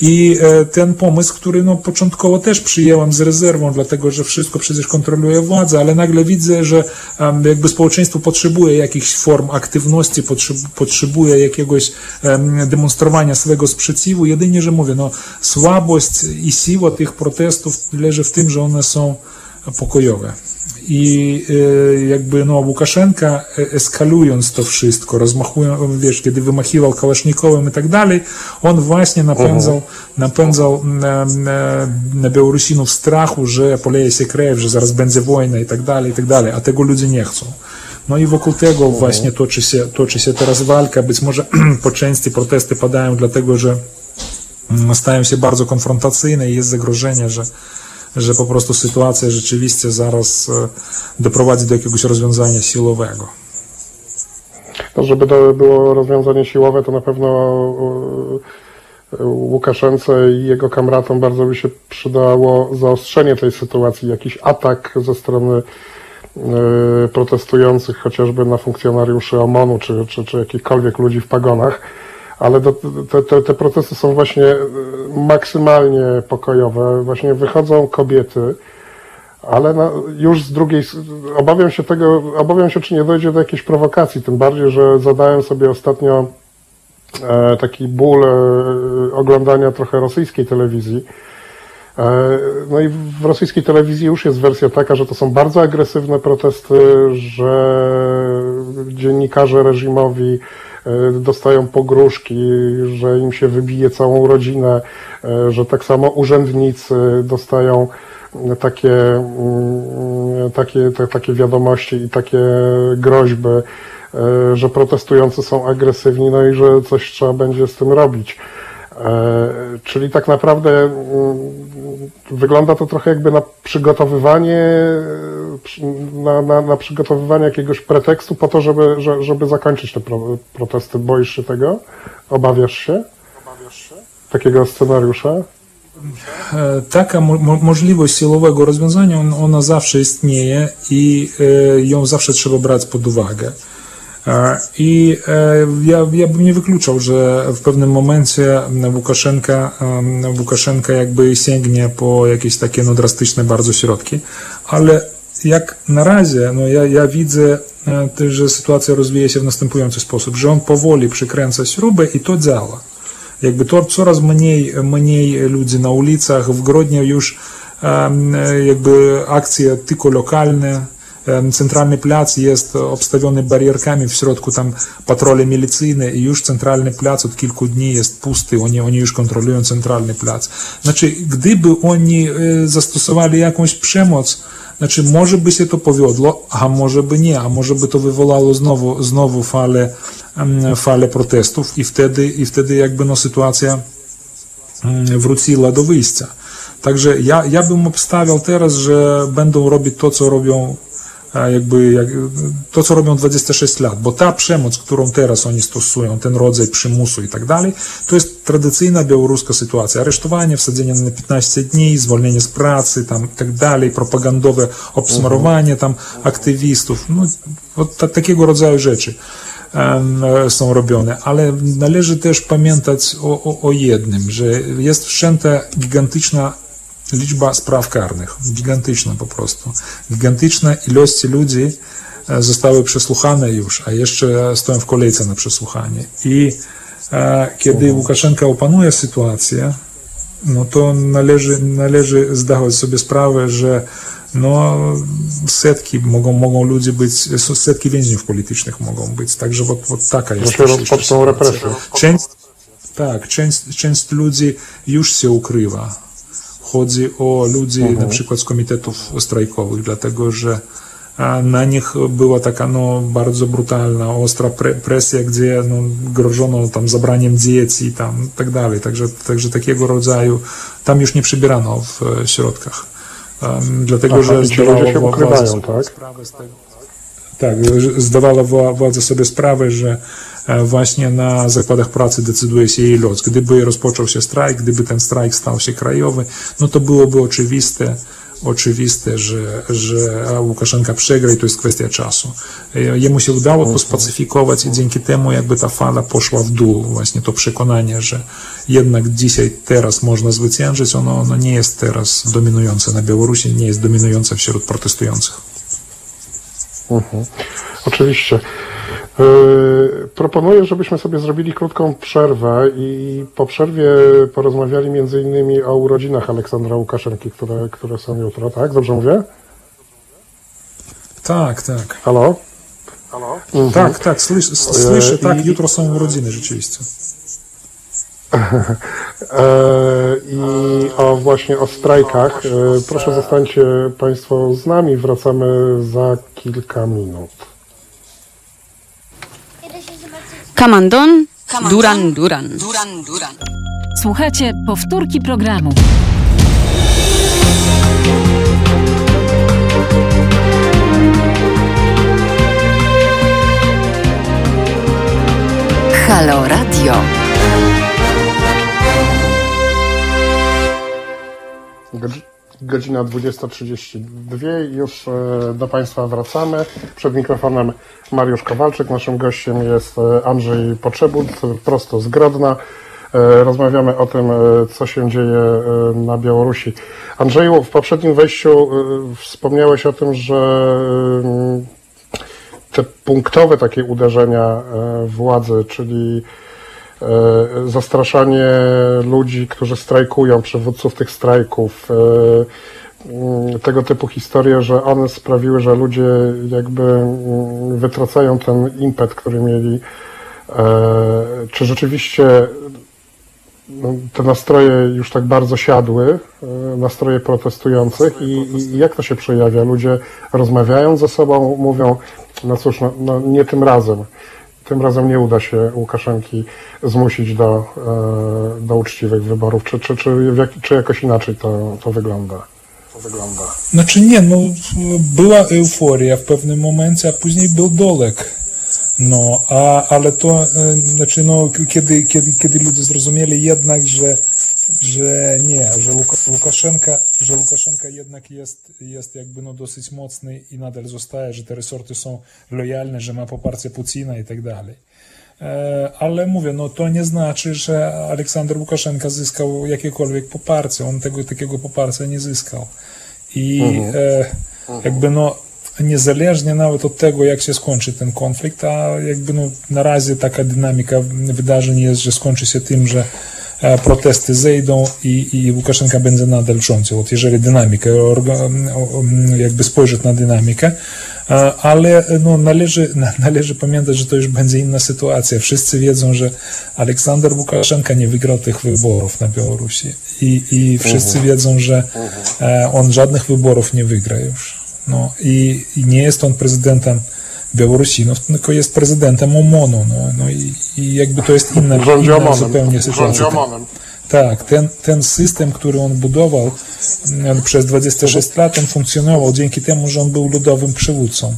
I e, ten pomysł, który no, początkowo też przyjęłam z rezerwą, dlatego że wszystko przecież kontroluje władza, ale nagle widzę, że jakby społeczeństwo potrzebuje jakichś form aktywności, potrzeb, potrzebuje jakiegoś em, demonstrowania swego sprzeciwu. Jedynie, że mówię, no, słabość i siła tych protestów leży w tym, że one są pokojowe. I e, jakby no, Łukaszenka e, eskalując to wszystko, rozmachując, wiesz, kiedy wymachiwał kałasznikowym i tak dalej, on właśnie napędzał, napędzał na, na, na Białorusinów strachu, że poleje się krew, że zaraz będzie wojna i tak dalej, i tak dalej, a tego ludzie nie chcą. No i wokół tego właśnie toczy się, toczy się teraz walka. Być może po części protesty padają dlatego, że mm, stają się bardzo konfrontacyjne i jest zagrożenie, że, że po prostu sytuacja rzeczywiście zaraz e, doprowadzi do jakiegoś rozwiązania siłowego. No, żeby to było rozwiązanie siłowe, to na pewno e, Łukaszence i jego kamratom bardzo by się przydało zaostrzenie tej sytuacji, jakiś atak ze strony e, protestujących, chociażby na funkcjonariuszy OMON-u, czy, czy, czy jakichkolwiek ludzi w pagonach. Ale do, te, te, te protesty są właśnie e, maksymalnie pokojowe. Właśnie wychodzą kobiety, ale na, już z drugiej, obawiam się tego, obawiam się, czy nie dojdzie do jakiejś prowokacji, tym bardziej, że zadałem sobie ostatnio e, taki ból e, oglądania trochę rosyjskiej telewizji No i w rosyjskiej telewizji już jest wersja taka, że to są bardzo agresywne protesty, że dziennikarze reżimowi dostają pogróżki, że im się wybije całą rodzinę, e, że tak samo urzędnicy dostają takie, mm, takie, te, takie wiadomości i takie groźby, e, że protestujący są agresywni, no i że coś trzeba będzie z tym robić. E, czyli tak naprawdę mm, wygląda to trochę jakby na przygotowywanie, e, na, na, na przygotowywanie jakiegoś pretekstu po to, żeby, żeby zakończyć te protesty. Boisz się tego? Obawiasz się? Obawiasz się? Takiego scenariusza? E, taka możliwość siłowego rozwiązania, ona zawsze istnieje i ją zawsze trzeba brać pod uwagę. E, I e, ja, ja bym nie wykluczał, że w pewnym momencie Łukaszenka, Łukaszenka jakby sięgnie po jakieś takie no, drastyczne bardzo środki, ale jak na razie, no ja, ja widzę, e, że sytuacja rozwija się w następujący sposób, że on powoli przykręca śrubę i to działa. Jakby to coraz mniej, mniej ludzi na ulicach, w Grodnie już jakby akcje tylko lokalne, Centralny plac jest obstawiony barierkami, w środku tam patrole milicyjne i już centralny plac od kilku dni jest pusty, oni, oni już kontrolują centralny plac. Znaczy, gdyby oni zastosowali jakąś przemoc, znaczy może by się to powiodło, a może by nie, a może by to wywołało znowu, znowu falę, falę protestów i wtedy, i wtedy jakby no sytuacja wróciła do wyjścia. Także ja, ja bym obstawiał teraz, że będą robić to, co robią jakby jak, to, co robią 26 lat, bo ta przemoc, którą teraz oni stosują, ten rodzaj przymusu i tak dalej, to jest tradycyjna białoruska sytuacja. Aresztowanie, wsadzenie na 15 dni, zwolnienie z pracy, tam i tak dalej, propagandowe obsmarowanie tam aktywistów, no, takiego rodzaju rzeczy są robione, ale należy też pamiętać o, o, o jednym, że jest wszędzie gigantyczna liczba spraw karnych, gigantyczna po prostu. Gigantyczna ilość ludzi e, zostały przesłuchane już, a jeszcze stoją w kolejce na przesłuchanie. I e, kiedy Łukaszenka opanuje sytuację, no to należy, należy zdawać sobie sprawę, że no, setki mogą, mogą ludzie być, setki więźniów politycznych mogą być, także вот, вот taka jest Że się też rozpoczną sytuacja. represje. Część, tak, część, część ludzi już się ukrywa. Chodzi o ludzi na przykład z komitetów strajkowych, dlatego że na nich była taka no, bardzo brutalna, ostra pre, presja, gdzie no, grożono tam zabraniem dzieci i tam tak dalej. Także, także takiego rodzaju tam już nie przybierano w e, środkach. Em, dlatego, Aha, że zdawało się ukrywają, tak? sprawę z tego. Tak, zdawała wła- władza sobie sprawę, że e, właśnie na zakładach pracy decyduje się jej los. Gdyby rozpoczął się strajk, gdyby ten strajk stał się krajowy, no to byłoby oczywiste, oczywiste, że, że Łukaszenka przegra i to jest kwestia czasu. E, Jemu się udało to spacyfikować i dzięki temu jakby ta fala poszła w dół. Właśnie to przekonanie, że jednak dzisiaj, teraz można zwyciężyć, ono, ono nie jest teraz dominujące na Białorusi, nie jest dominujące wśród protestujących. Oczywiście. Yy, proponuję, żebyśmy sobie zrobili krótką przerwę i po przerwie porozmawiali między innymi o urodzinach Aleksandra Łukaszenki, które, które są jutro, tak? Dobrze mówię? Tak, tak. Halo? Tak, tak, słyszę, s- słyszę E, tak, i- jutro są urodziny rzeczywiście. E, I o właśnie o strajkach. E, Proszę zostańcie Państwo z nami, wracamy za kilka minut. Kamandon, Duran Duran. Duran, Duran. Słuchajcie powtórki programu. Halo Radio. Godzina 20.32. Już e, do Państwa wracamy. Przed mikrofonem Mariusz Kowalczyk. Naszym gościem jest e, Andrzej Potrzebut, prosto z Grodna. E, Rozmawiamy o tym, co się dzieje na Białorusi. Andrzeju, w poprzednim wejściu wspomniałeś o tym, że te punktowe takie uderzenia władzy, czyli zastraszanie ludzi, którzy strajkują, przywódców tych strajków, e, mm, tego typu historie, że one sprawiły, że ludzie jakby mm, wytracają ten impet, który mieli. E, Czy rzeczywiście no, te nastroje już tak bardzo siadły, e, nastroje protestujących i, i jak to się przejawia? Ludzie rozmawiają ze sobą, mówią, no cóż, no, no nie tym razem. Tym razem nie uda się Łukaszenki zmusić do, e, do uczciwych wyborów. Czy, czy, czy, czy jakoś inaczej to, to wygląda? Wygląda. Znaczy nie, no była euforia w pewnym momencie, a później był dolek. No, a, ale to, e, znaczy, no, kiedy, kiedy, kiedy ludzie zrozumieli jednak, że, że nie, że Łuka, Łukaszenka, że Łukaszenka jednak jest, jest jakby no dosyć mocny i nadal zostaje, że te resorty są lojalne, że ma poparcie Putina i tak dalej. E, Ale mówię, no to nie znaczy, że Aleksander Łukaszenka zyskał jakiekolwiek poparcie. On tego takiego poparcia nie zyskał. I e, jakby no niezależnie nawet od tego, jak się skończy ten konflikt, a jakby no na razie taka dynamika wydarzeń jest, że skończy się tym, że E, protesty zejdą i, i Łukaszenka będzie nadal rządził, Od jeżeli dynamikę, jakby spojrzeć na dynamikę, e, ale e, no, należy, należy pamiętać, że to już będzie inna sytuacja. Wszyscy wiedzą, że Aleksander Łukaszenka nie wygrał tych wyborów na Białorusi. I, i wszyscy mhm. wiedzą, że mhm. on żadnych wyborów nie wygra już. No, i, i nie jest on prezydentem Białorusinów, tylko jest prezydentem OMON-u. No, no i, i jakby to jest inna, inna Omonem. zupełnie sytuacja. Omonem. Tak, ten, ten system, który on budował mm, przez 26 lat, on funkcjonował dzięki temu, że on był ludowym przywódcą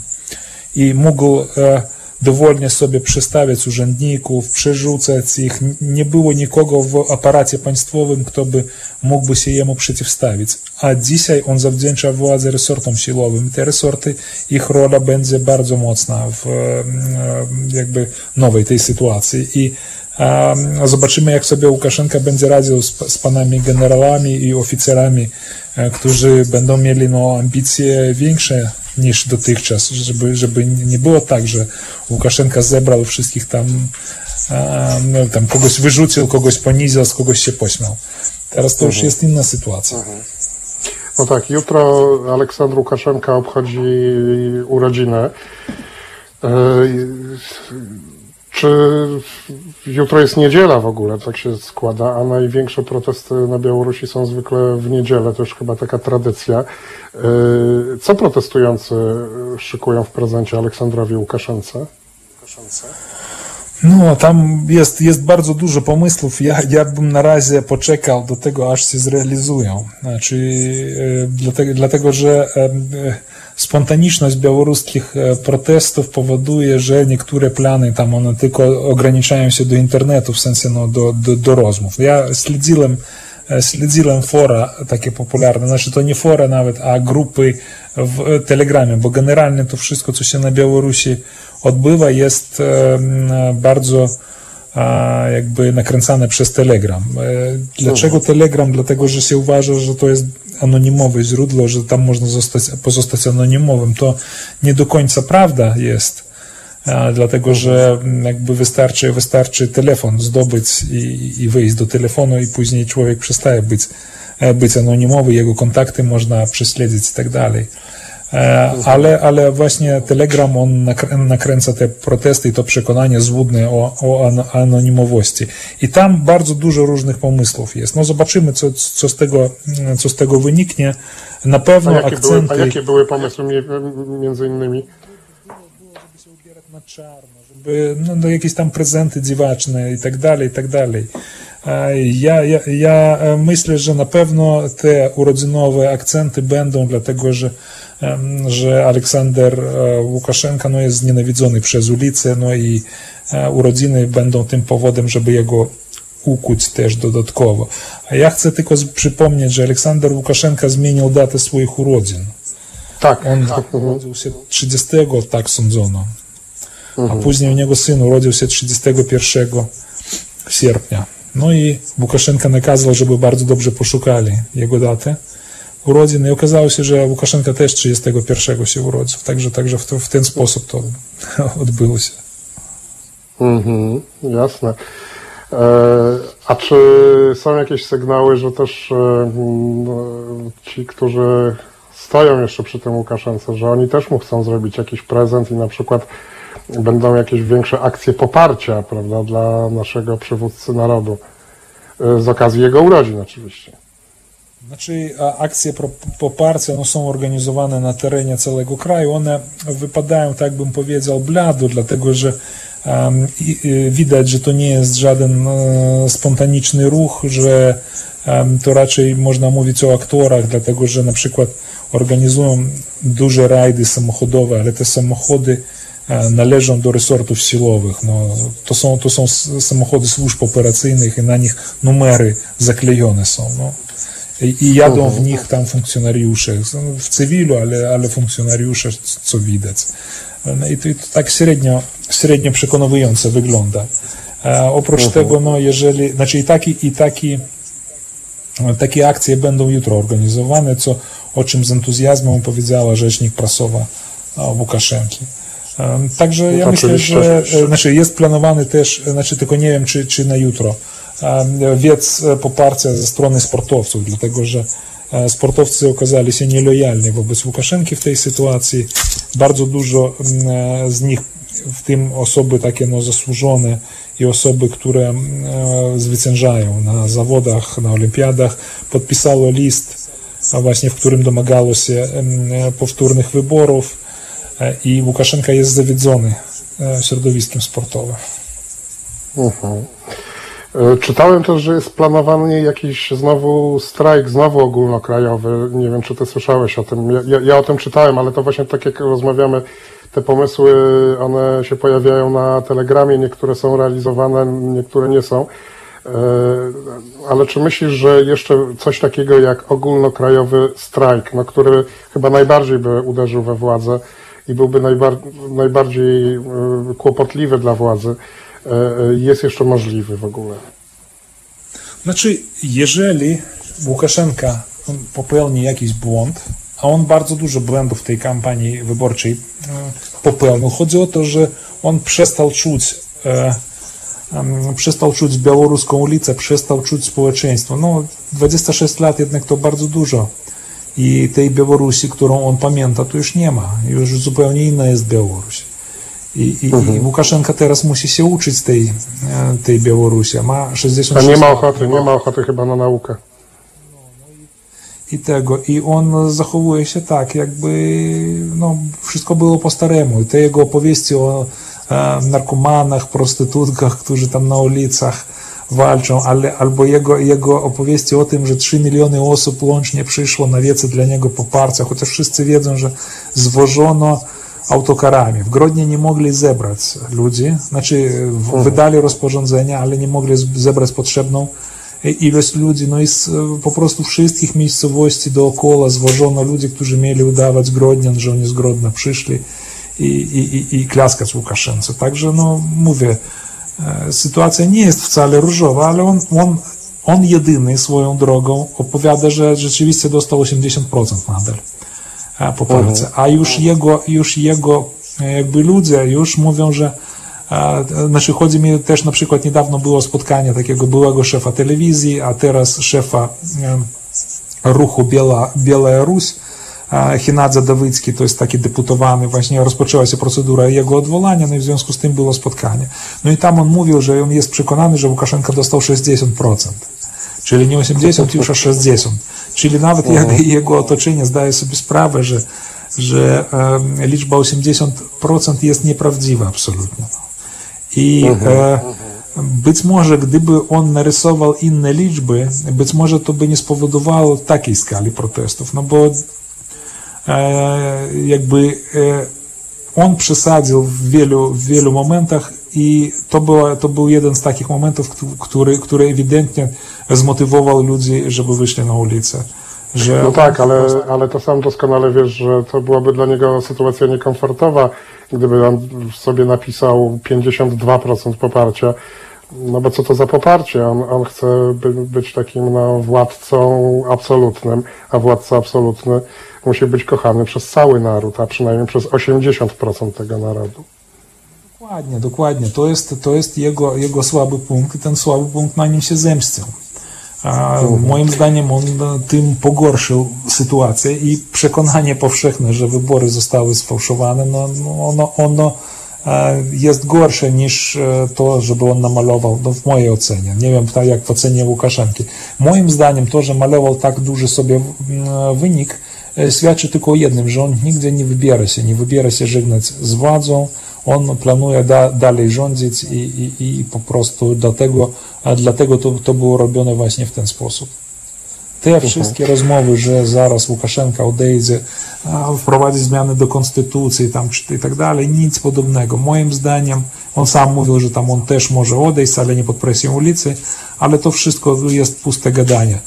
i mógł e, dowolnie sobie przestawiać urzędników, przerzucać ich. Nie było nikogo w aparacie państwowym, kto by mógłby się jemu przeciwstawić. A dzisiaj on zawdzięcza władzę resortom siłowym. Te resorty, ich rola będzie bardzo mocna w jakby nowej tej sytuacji. I zobaczymy, jak sobie Łukaszenka będzie radził z, z panami generałami i oficerami, e, którzy będą mieli no, ambicje większe niż dotychczas, żeby, żeby nie było tak, że Łukaszenka zebrał wszystkich tam, no, tam kogoś wyrzucił, kogoś poniżył, z kogoś się pośmiał. Teraz to już jest inna sytuacja. No tak, jutro Aleksandr Łukaszenka obchodzi urodziny. Czy jutro jest niedziela w ogóle, tak się składa, a największe protesty na Białorusi są zwykle w niedzielę, to już chyba taka tradycja. E, Co protestujący szykują w prezencie Aleksandrowi Łukaszence? No, tam jest, jest bardzo dużo pomysłów. Ja, ja bym na razie poczekał do tego, aż się zrealizują. Znaczy, e, dlatego, dlatego że e, spontaniczność białoruskich e, protestów powoduje, że niektóre plany tam one tylko ograniczają się do internetu, w sensie no, do, do, do rozmów. Ja śledziłem e, śledziłem fora takie popularne, znaczy to nie fora nawet, a grupy w e, Telegramie, bo generalnie to wszystko, co się na Białorusi odbywa, jest e, bardzo jakby nakręcane przez Telegram. E, Dlaczego Telegram? Dlatego, że się uważa, że to jest anonimowe źródło, że tam można zostać, pozostać anonimowym. To nie do końca prawda jest, dlatego że mm, jakby wystarczy, wystarczy telefon zdobyć i, i wyjść do telefonu i później człowiek przestaje być, e, być anonimowy, jego kontakty można prześledzić i tak dalej. E, Ale, ale właśnie Telegram on nakrę- nakręca te protesty i to przekonanie złudne o, o an- anonimowości. I tam bardzo dużo różnych pomysłów jest. No zobaczymy, co, co, z, tego, co z tego wyniknie. Na A pewno jakie, były, akcenty... a jakie były pomysły między innymi? na czarno, no, no, jakieś tam prezenty dziwaczne i tak dalej, i tak dalej. Ja, ja, ja e, myślę, że na pewno te urodzinowe akcenty będą, dlatego że, że Aleksander e, Łukaszenka no, jest znienawidzony przez ulicę, no i e, urodziny będą tym powodem, żeby jego ukuć też dodatkowo. A ja chcę tylko przypomnieć, że Aleksander Łukaszenka zmienił datę swoich urodzin. Tak, On tak. urodził się 30, tak sądzono. A później u niego syn urodził się 31 sierpnia. No i Łukaszenka nakazał, żeby bardzo dobrze poszukali jego datę urodzin i okazało się, że Łukaszenka też 31 się urodził. Także, także w, to, w ten sposób to odbyło się. Mhm, jasne. E, A czy są jakieś sygnały, że też e, ci, którzy stoją jeszcze przy tym Łukaszence, że oni też mu chcą zrobić jakiś prezent i na przykład będą jakieś większe akcje poparcia, prawda, dla naszego przywódcy narodu. E, Z okazji jego urodzin oczywiście. Znaczy, akcje poparcia no, są organizowane na terenie całego kraju. One wypadają, tak bym powiedział, blado, dlatego że i widać, że to nie jest żaden e, spontaniczny ruch, że em, to raczej można mówić o aktorach, dlatego że na przykład organizują duże rajdy samochodowe, ale te samochody należą do resortów siłowych. No, to, są, to są s- samochody służb operacyjnych i na nich numery zaklejone są. No. I, i jadą w nich tam funkcjonariusze, są w cywilu, ale, ale funkcjonariusze, c- co widać. No i to, to tak średnio, średnio przekonująco wygląda. E, oprócz tego, no jeżeli, znaczy i taki, i taki, takie akcje będą jutro organizowane, co, o czym z entuzjazmem powiedziała rzecznik prasowa e, Łukaszenki. Także ja myślę, że e, znaczy jest planowany też, e, znaczy tylko nie wiem, czy, czy na jutro, wiec e, poparcia ze strony sportowców, dlatego że sportowcy okazali się nielojalni wobec Łukaszenki w tej sytuacji. Bardzo dużo z nich, w tym osoby takie no, zasłużone i osoby, które zwyciężają na zawodach, na olimpiadach, podpisało list, właśnie w którym domagało się powtórnych wyborów i Łukaszenka jest zawiedzony e, środowiskiem sportowym. Mhm. E, Czytałem też, że jest planowany jakiś znowu strajk, znowu ogólnokrajowy. Nie wiem, czy ty słyszałeś o tym. Ja, ja, o tym czytałem, ale to właśnie tak jak rozmawiamy, te pomysły, one się pojawiają na telegramie, niektóre są realizowane, niektóre nie są. E, Ale czy myślisz, że jeszcze coś takiego jak ogólnokrajowy strajk, no, który chyba najbardziej by uderzył we władzę i byłby najbar najbardziej e, kłopotliwy dla władzy, e, e, jest jeszcze możliwy w ogóle? Znaczy, jeżeli Łukaszenka popełni jakiś błąd, a on bardzo dużo błędów w tej kampanii wyborczej popełnił, chodzi o to, że on przestał czuć przestał czuć białoruską ulicę, przestał czuć społeczeństwo. No, 26 lat jednak to bardzo dużo. I tej Białorusi, którą on pamięta, to już nie ma. Już zupełnie inna jest Białoruś. I, i, i Łukaszenka teraz musi się uczyć tej, e, tej Białorusi. Ma 66 A nie ma ochoty, nie ma ochoty chyba na naukę. i tego. I on zachowuje się tak, jakby no, wszystko było po staremu. I te jego opowieści o e, narkomanach, prostytutkach, którzy tam na ulicach walczą, ale, albo jego, jego opowieści o tym, że 3 miliony osób łącznie przyszło na wiece dla niego poparcia, chociaż wszyscy wiedzą, że zwożono autokarami. W Grodnie nie mogli zebrać ludzi, znaczy w- wydali rozporządzenia, ale nie mogli zebrać potrzebną ilość ludzi, no i z, po prostu wszystkich miejscowości dookoła zwożono ludzi, którzy mieli udawać Grodnian, że oni z Grodna przyszli i, i, i, i klaskać Łukaszence. Także, no mówię, e, sytuacja nie jest wcale różowa, ale on, on, on jedyny swoją drogą opowiada, że rzeczywiście dostał 80% nadal e, poparcia, a już jego, już jego e, jakby ludzie już mówią, że Znaczy, chodzi mi też na przykład niedawno było spotkanie takiego byłego szefa telewizji, a teraz szefa ruchu Biela, Biała Ruś, Hinadze Dawycki, to jest taki deputowany, właśnie rozpoczęła się procedura jego odwołania, no i w związku z tym było spotkanie. No i tam on mówił, że on jest przekonany, że Łukaszenka dostał 60%. Czyli nie 80, już a 60. Czyli nawet jego, jego otoczenie zdaje sobie sprawę, że, że liczba 80% jest nieprawdziwa absolutnie. I e, być może gdyby on narysował inne liczby, być może to by nie spowodowało takiej skali protestów, no bo jakby e, on przesadził w wielu, w wielu momentach i to, była, to był jeden z takich momentów, któ- który, który ewidentnie zmotywował ludzi, żeby wyszli na ulicę. Że No tak, ale, ale to sam doskonale wiesz, że to byłaby dla niego sytuacja niekomfortowa, gdyby on sobie napisał 52% poparcia. No bo co to za poparcie? On, on chce by, być takim no, władcą absolutnym, a władca absolutny musi być kochany przez cały naród, a przynajmniej przez 80% tego narodu. Dokładnie, dokładnie. To jest, to jest jego, jego słaby punkt i ten słaby punkt na nim się zemścił. A, moim zdaniem on tym pogorszył sytuację i przekonanie powszechne, że wybory zostały sfałszowane, no, no ono, ono e, jest gorsze niż e, to, żeby on namalował, no w mojej ocenie. Nie wiem tak jak w ocenie Łukaszenki. Moim zdaniem to, że malował tak duży sobie mm, wynik, świadczy tylko o jednym, że on nigdzie nie wybiera się, nie wybiera się żegnać z władzą, on planuje da, dalej rządzić i, i, i po prostu dlatego, a dlatego to, to było robione właśnie w ten sposób. Te wszystkie rozmowy, że zaraz Łukaszenka odejdzie, wprowadzi zmiany do konstytucji tam, czy i tak dalej, nic podobnego. Moim zdaniem, on sam mówił, że tam on też może odejść, ale nie pod presją ulicy, ale to wszystko jest puste gadanie.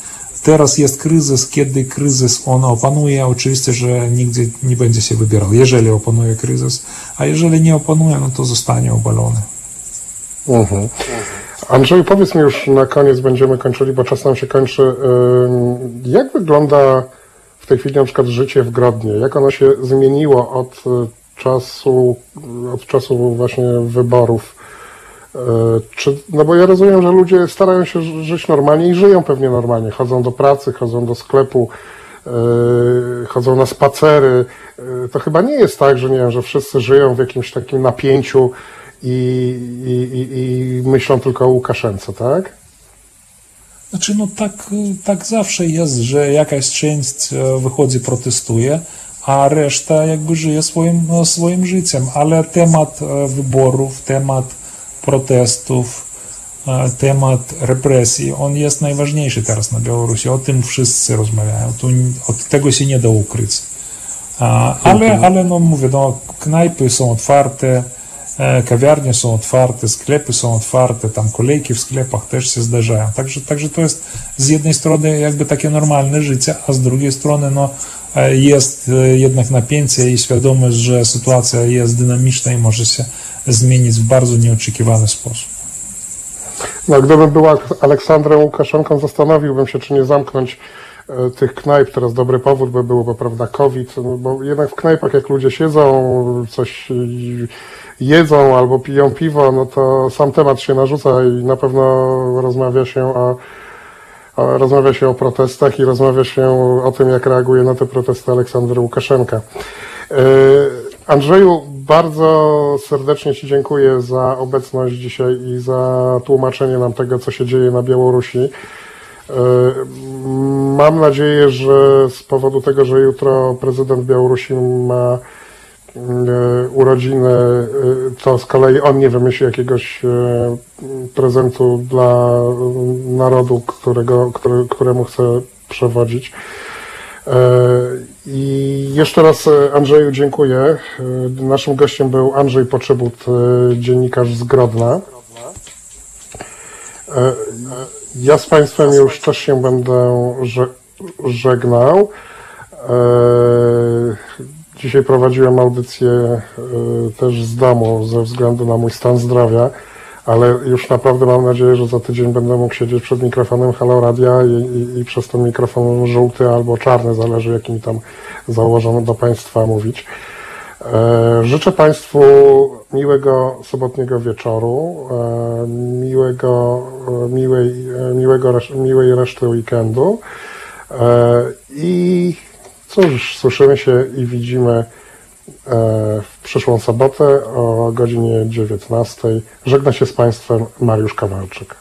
Teraz jest kryzys, kiedy kryzys on opanuje, oczywiście, że nigdzie nie będzie się wybierał, jeżeli opanuje kryzys, a jeżeli nie opanuje, no to zostanie obalony. Mhm. Andrzej, powiedz mi już na koniec, będziemy kończyli, bo czas nam się kończy. Jak wygląda w tej chwili na przykład życie w Grodnie? Jak ono się zmieniło od y, czasu, od czasu właśnie wyborów? Y, Czy, no bo ja rozumiem, że ludzie starają się ży- żyć normalnie i żyją pewnie normalnie. Chodzą do pracy, chodzą do sklepu, y, chodzą na spacery. Y, To chyba nie jest tak, że nie wiem, że wszyscy żyją w jakimś takim napięciu i, i, i, myślą tylko o Łukaszence, tak? Znaczy, no tak, tak zawsze jest, że jakaś część e, wychodzi, protestuje, a reszta jakby żyje swoim, swoim życiem. Ale temat e, wyborów, temat protestów, e, temat represji, on jest najważniejszy teraz na Białorusi. O tym wszyscy rozmawiają. Tu, od tego się nie da ukryć. Ale, ale no mówię, no, knajpy są otwarte, e, kawiarnie są otwarte, sklepy są otwarte, tam kolejki w sklepach też się zdarzają. Także, także to jest z jednej strony jakby takie normalne życie, a z drugiej strony no, e, jest jednak napięcie i świadomość, że sytuacja jest dynamiczna i może się zmienić w bardzo nieoczekiwany sposób. No, gdybym była Aleksandrem Łukaszenką, zastanowiłbym się, czy nie zamknąć e, tych knajp. Teraz dobry powód by był, bo prawda, COVID, no, bo jednak w knajpach jak ludzie siedzą, coś y, jedzą albo piją piwo, no to sam temat się narzuca i na pewno rozmawia się o, o, rozmawia się o protestach i rozmawia się o tym, jak reaguje na te protesty Aleksander Łukaszenka. E, Andrzeju, bardzo serdecznie Ci dziękuję za obecność dzisiaj i za tłumaczenie nam tego, co się dzieje na Białorusi. E, Mam nadzieję, że z powodu tego, że jutro prezydent Białorusi ma e, urodziny, e, to z kolei on nie wymyśli jakiegoś prezentu dla narodu, którego, któremu chce przewodzić. I jeszcze raz e, Andrzeju dziękuję. E, Naszym gościem był Andrzej Poczebut, e, dziennikarz z Grodna. Ja z Państwem już też się będę że- żegnał. Dzisiaj prowadziłem audycję też z domu ze względu na mój stan zdrowia, ale już naprawdę mam nadzieję, że za tydzień będę mógł siedzieć przed mikrofonem Halo Radia i, i, i przez ten mikrofon żółty albo czarny, zależy jaki mi tam założono do Państwa mówić. E, Życzę Państwu miłego sobotniego wieczoru, e, miłego, e, miłej, miłego, miłej reszty weekendu i cóż, słyszymy się i widzimy w przyszłą sobotę o godzinie 19. Żegna się z Państwem Mariusz Kawalczyk.